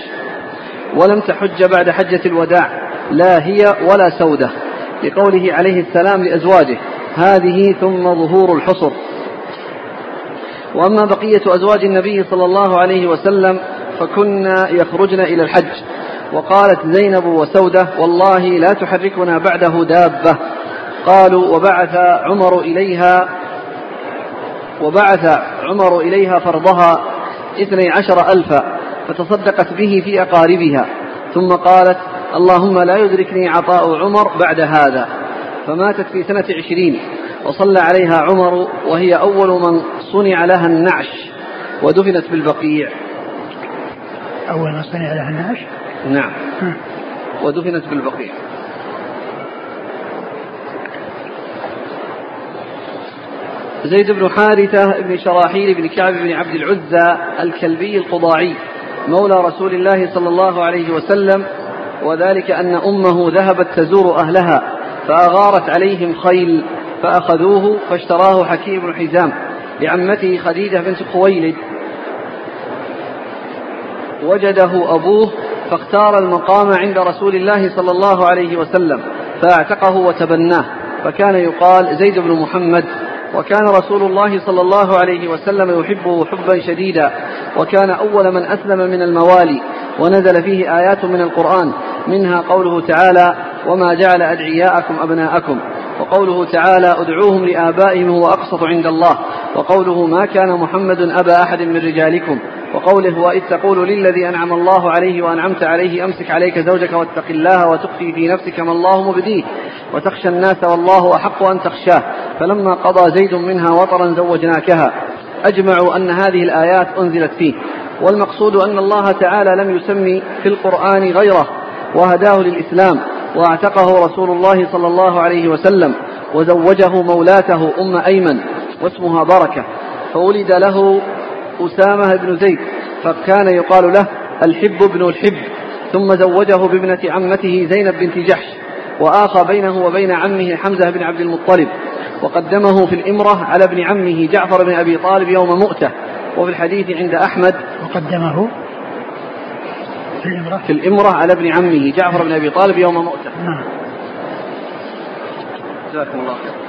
ولم تحج بعد حجة الوداع لا هي ولا سودة. لقوله عليه السلام لأزواجه هذه ثم ظهور الحصر. وأما بقية أزواج النبي صلى الله عليه وسلم فكنا يخرجن إلى الحج. وقالت زينب وسودة والله لا تحركنا بعده دابة. قالوا وبعث عمر إليها وبعث عمر إليها فرضها اثني عشر ألفا فتصدقت به في أقاربها. ثم قالت اللهم لا يدركني عطاء عمر بعد هذا. فماتت في سنة عشرين وصلى عليها عمر وهي أول من صنع لها النعش ودفنت بالبقيع. أول من صنع لها النعش؟ نعم. ودفنت بالبقيع زيد بن حارثة بن شراحيل بن كعب بن عبد العزى الكلبي القضاعي مولى رسول الله صلى الله عليه وسلم وذلك أن أمه ذهبت تزور أهلها فأغارت عليهم خيل فأخذوه فاشتراه حكيم بن حزام لعمته خديجة بنت خويلد. وجده أبوه فاختار المقام عند رسول الله صلى الله عليه وسلم فاعتقه وتبناه. فكان يقال زيد بن محمد وكان رسول الله صلى الله عليه وسلم يحبه حبا شديدا وكان أول من أسلم من الموالي ونزل فيه آيات من القرآن منها قوله تعالى وما جعل أدعياءكم أبناءكم وقوله تعالى ادعوهم لآبائهم هو أقسط عند الله وقوله ما كان محمد أبا أحد من رجالكم وقوله وإذ تقول للذي أنعم الله عليه وأنعمت عليه أمسك عليك زوجك واتق الله وتخفي في نفسك ما الله مبديه وتخشى الناس والله أحق أن تخشاه فلما قضى زيد منها وطرا زوجناكها. أجمعوا أن هذه الآيات أنزلت فيه. والمقصود أن الله تعالى لم يسمي في القرآن غيره وهداه للإسلام وأعتقه رسول الله صلى الله عليه وسلم وزوجه مولاته أم أيمن واسمها بركة. فولد له أسامة بن زيد فكان يقال له الحب ابن الحب ثم زوجه بابنة عمته زينب بنت جحش وآخى بينه وبين عمه حمزة بن عبد المطلب وقدمه في الإمرة على ابن عمه جعفر بن أبي طالب يوم مؤتة وفي الحديث عند أحمد وقدمه في الإمرة. في الإمرة على ابن عمه جعفر بن أبي طالب يوم مؤتة. نعم. جزاكم الله خير.